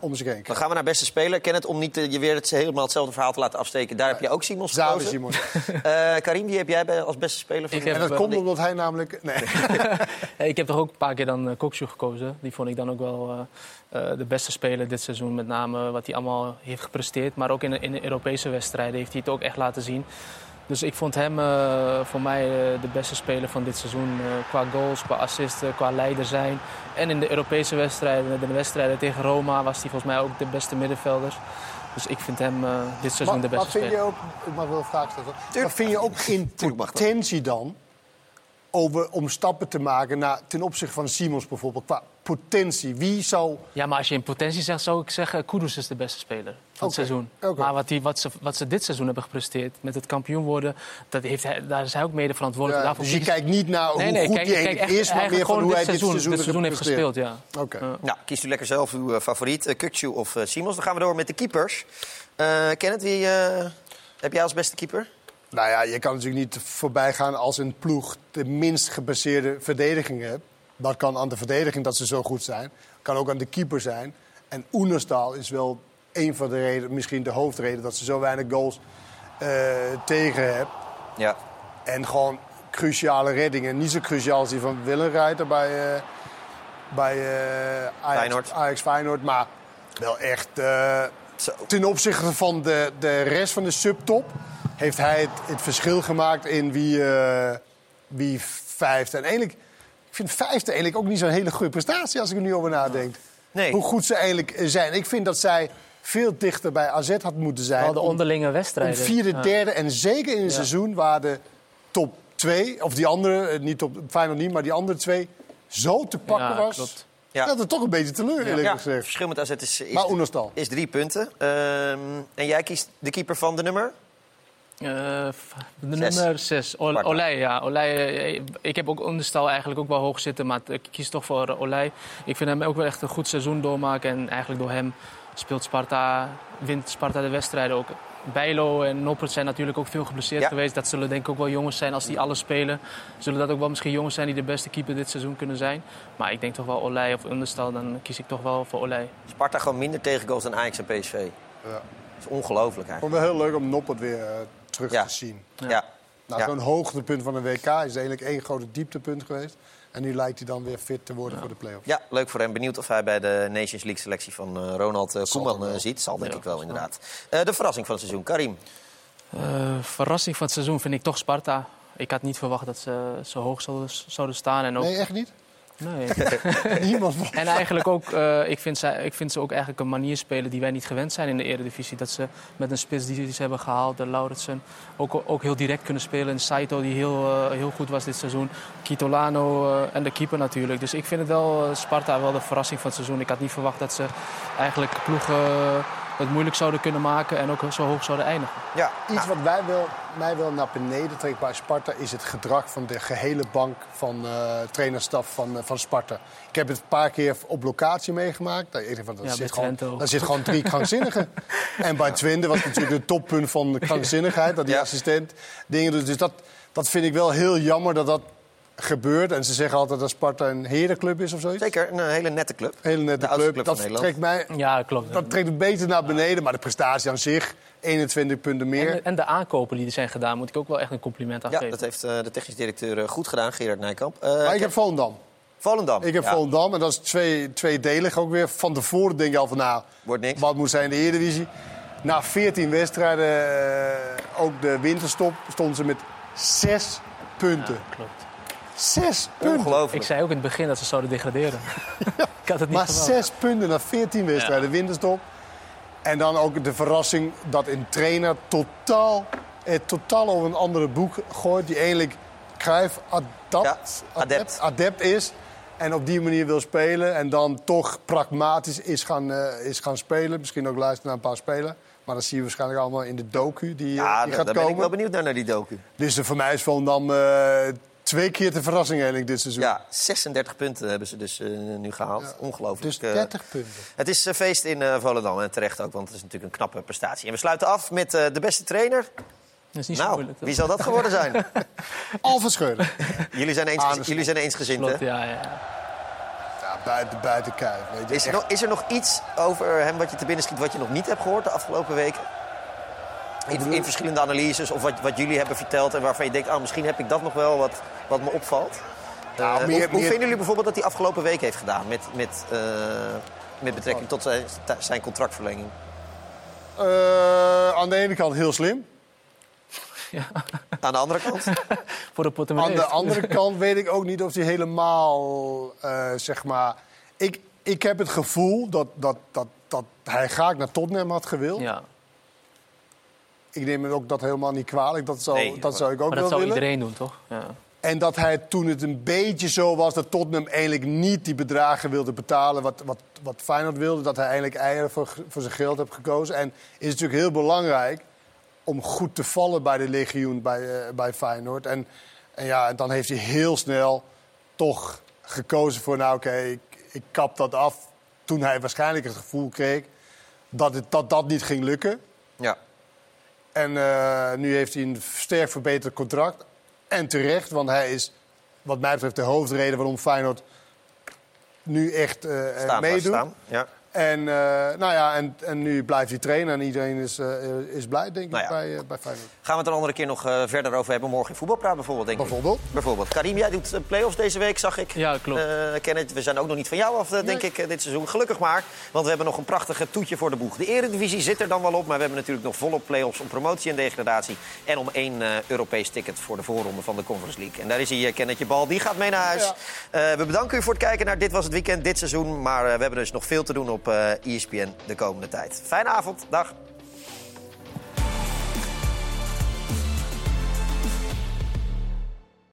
Ja. om zich heen Dan gaan we naar beste speler. Kenneth, om niet eh, je weer het, helemaal hetzelfde verhaal te laten afsteken. Daar heb je ook Simons Zavi gekozen. Simons. Eh, Karim, wie heb jij bij, als beste speler? Van Ik de- heb- En dat eh, komt omdat hij namelijk... Nee. Ik heb toch ook een paar keer dan uh, gekozen. Die vond ik dan ook wel eh, eh, de beste speler dit seizoen. Met name wat hij allemaal heeft gepresteerd. Maar ook in, in de Europese wedstrijden heeft hij het ook echt laten zien. Dus ik vond hem eh, voor mij eh, de beste speler van dit seizoen. eh, qua goals, qua assisten, qua leider zijn. En in de Europese wedstrijden, de wedstrijden tegen Roma, was hij volgens mij ook de beste middenvelder. Dus ik vind hem eh, dit seizoen Maar, de maar beste vind je speler. ook... Ik mag wel een vraag stellen. Maar vind je ook in potentie dan... Over, om stappen te maken naar, ten opzichte van Simons bijvoorbeeld... qua potentie? Wie zou... Ja, maar als je in potentie zegt, zou ik zeggen... Kudus is de beste speler van het seizoen. oké. Maar wat, die, wat, ze, wat ze dit seizoen hebben gepresteerd... met het kampioen worden, dat heeft hij, daar is hij ook mede verantwoordelijk. Ja, Daarvoor dus je kies- kijkt niet naar hoe nee, goed kijk- die kijk echt- is... maar meer van gewoon hoe hij dit dit seizoen, seizoen, dit seizoen heeft gepresteerd. gespeeld, ja. Oké. Nou, kiest u lekker zelf uw eh, favoriet, uh, Kukcu of uh, Simons. Dan gaan we door met de keepers. Uh, Kenneth, wie eh, heb jij als beste keeper? Nou ja, je kan natuurlijk niet voorbij gaan als een ploeg de minst gebaseerde verdediging hebt. Dat kan aan de verdediging dat ze zo goed zijn. Kan ook aan de keeper zijn. En Oenerstal is wel een van de redenen, misschien de hoofdreden, dat ze zo weinig goals eh, tegen hebben. Ja. En gewoon cruciale reddingen. Niet zo cruciaal als die van Willenreiter bij, eh, bij eh, Ajax, Feyenoord. Ajax Feyenoord. Maar wel echt ten opzichte van de, de rest van de subtop... heeft hij het, het verschil gemaakt in wie, wie vijfde. En eigenlijk, ik vind vijfde eigenlijk ook niet zo'n hele goede prestatie... als ik er nu over nadenk. Nee. Hoe goed ze eigenlijk zijn. Ik vind dat zij veel dichter bij AZ had moeten zijn. Wel de onderlinge wedstrijden. Om vierde, Ja. derde en zeker in een Ja. seizoen waar de top twee, of die andere, eh, niet op Feyenoord niet, maar die andere twee zo te pakken Ja, was. klopt. Ja. Dat het toch een beetje teleur, eerlijk Ja, het gezegd. verschil met AZ is, is, Maar is drie punten. Ehm, en jij kiest de keeper van de nummer? Eh, f- de Zes. nummer 6. Sparta. Olij, ja. Olij, eh, ik heb ook onderstal eigenlijk ook wel hoog zitten, maar ik kies toch voor eh, Olij. Ik vind hem ook wel echt een goed seizoen doormaken. En eigenlijk door hem speelt Sparta, wint Sparta de wedstrijden ook. Bijlo en Noppert zijn natuurlijk ook veel geblesseerd Ja. geweest. Dat zullen denk ik ook wel jongens zijn als die alles spelen. Zullen dat ook wel misschien jongens zijn die de beste keeper dit seizoen kunnen zijn. Maar ik denk toch wel Olij of Understal, dan kies ik toch wel voor Olij. Sparta gewoon minder tegengoals dan Ajax en PSV. Ja. Dat is ongelooflijk Ik eigenlijk. vond het wel heel leuk om Noppert weer eh, terug Ja. te zien. Ja. Nou, Ja. Zo'n hoogtepunt van een WK is eigenlijk één grote dieptepunt geweest. En nu lijkt hij dan weer fit te worden voor de play-offs. Ja, leuk voor hem. Benieuwd of hij bij de Nations League selectie van eh, Ronald eh, Koeman eh, ziet. Zal denk Ja, ik wel, inderdaad. Eh, de verrassing van het seizoen, Karim. Eh, verrassing van het seizoen vind ik toch Sparta. Ik had niet verwacht dat ze zo hoog zouden, zouden staan. En ook, Nee, echt niet? Nee. Niemand En eigenlijk ook, eh, ik, vind zij, ik vind ze ook eigenlijk een manier spelen die wij niet gewend zijn in de Eredivisie. Dat ze met een spits die ze hebben gehaald, de Lauritsen, ook, ook heel direct kunnen spelen. En Saito die heel, eh, heel goed was dit seizoen. Kitolano eh, en de keeper natuurlijk. Dus ik vind het wel, Sparta wel de verrassing van het seizoen. Ik had niet verwacht dat ze eigenlijk ploegen het moeilijk zouden kunnen maken en ook zo hoog zouden eindigen. Ja, Iets wat wij wel, mij wel naar beneden trekt bij Sparta is het gedrag van de gehele bank van eh trainerstaf van, eh, van Sparta. Ik heb het een paar keer op locatie meegemaakt. Daar, denk van, Ja, zit gewoon, daar zit gewoon drie krankzinnigen. en bij Twente was het natuurlijk het toppunt van de krankzinnigheid. Dat die assistent dingen doet. Dus dat, dat vind ik wel heel jammer dat dat gebeurt. En ze zeggen altijd dat Sparta een herenclub is of zoiets. Zeker, een hele nette club. Hele nette De club. dat trekt mij Ja, klopt. dat trekt het beter naar beneden. Maar de prestatie aan zich, 21 punten meer. En, en de aankopen die er zijn gedaan, moet ik ook wel echt een compliment aan Ja, geven. dat heeft eh, de technisch directeur eh, goed gedaan, Gerard Nijkamp. Eh, maar ik heb Volendam. Volendam. Ik heb ja. Volendam en dat is twee, tweedelig ook weer. Van tevoren denk je al van nou, Wordt niks. wat moet zijn in de Eredivisie. Na 14 wedstrijden, eh, ook de winterstop, stonden ze met zes punten. klopt. Zes punten. Ik zei ook in het begin dat ze zouden degraderen. ik had het niet Maar zes punten na 14 wedstrijden winterstop. En dan ook de verrassing dat een trainer totaal, eh, totaal over een andere boek gooit. Die eigenlijk Cruijff adapt, adept. adept is. En op die manier wil spelen. En dan toch pragmatisch is gaan, eh, is gaan spelen. Misschien ook luisteren naar een paar spelen. Maar dat zie je waarschijnlijk allemaal in de docu die, eh, Ja, die daar gaat daar komen. ben ik wel benieuwd naar, naar die docu. Dus eh, voor mij is Volendam eh twee keer de verrassing eigenlijk dit seizoen. Ja, 36 punten hebben ze dus eh, nu gehaald. Ongelooflijk. Dus Eh, 30 punten. Het is eh, feest in eh, Volendam en terecht ook, want het is natuurlijk een knappe prestatie. En we sluiten af met eh, de beste trainer. Dat is niet zo nou, moeilijk. toch? wie zal dat geworden zijn? Alfa Scheuren. jullie zijn, eens, jullie zijn eensgezind, hè? Ja, ja. Ja, buiten, buiten kijf. Weet je. Is er, Echt. nog, is er nog iets over hem wat je te binnen schiet wat je nog niet hebt gehoord de afgelopen weken? In, in verschillende analyses of wat, wat jullie hebben verteld en waarvan je denkt, ah, misschien heb ik dat nog wel wat, wat me opvalt. Nou, Eh, meer- hoe, vinden jullie bijvoorbeeld dat hij afgelopen week heeft gedaan met, met, eh, met betrekking tot zijn, zijn contractverlenging? Eh, aan de ene kant heel slim. Aan de andere kant? Voor de portemonnee. Aan de andere kant weet ik ook niet of hij helemaal, eh, zeg maar... Ik, ik heb het gevoel dat, dat, dat, dat hij graag naar Tottenham had gewild. Ja. Ik neem het ook dat helemaal niet kwalijk. Dat zou, Nee, dat zou ik ook maar wel dat zou willen. iedereen doen, toch? Ja. En dat hij toen het een beetje zo was dat Tottenham eigenlijk niet die bedragen wilde betalen wat, wat, wat Feyenoord wilde. Dat hij eigenlijk eieren voor, voor zijn geld heeft gekozen. En is natuurlijk heel belangrijk om goed te vallen bij de legioen bij, eh, bij Feyenoord. En, en ja, dan heeft hij heel snel toch gekozen voor, nou oké, ik, ik kap dat af. Toen hij waarschijnlijk het gevoel kreeg dat het, dat, dat niet ging lukken. Ja. En eh, nu heeft hij een sterk verbeterd contract. En terecht, want hij is wat mij betreft de hoofdreden waarom Feyenoord nu echt eh, eh, meedoet. staan. Ja. En, eh, nou ja, en, en nu blijft hij trainen en iedereen is, eh, is blij, denk ik, Nou ja. bij, eh, bij Feyenoord. Gaan we het een andere keer nog eh, verder over hebben. Morgen in voetbalpraat bijvoorbeeld, denk Bijvoorbeeld? ik. Bijvoorbeeld. Karim, jij doet play-offs deze week, zag ik. Ja, klopt. Eh, Kenneth, we zijn ook nog niet van jou af, denk ik, dit seizoen. Gelukkig maar, want we hebben nog een prachtige toetje voor de boeg. De Eredivisie zit er dan wel op, maar we hebben natuurlijk nog volop play-offs om promotie en degradatie. En om één eh, Europees ticket voor de voorronde van de Conference League. En daar is hij, Kennetje Bal, die gaat mee naar huis. Eh, we bedanken u voor het kijken naar Dit Was Het Weekend, dit seizoen. Maar eh, we hebben dus nog veel te doen op eh ESPN de komende tijd. Fijne avond, dag.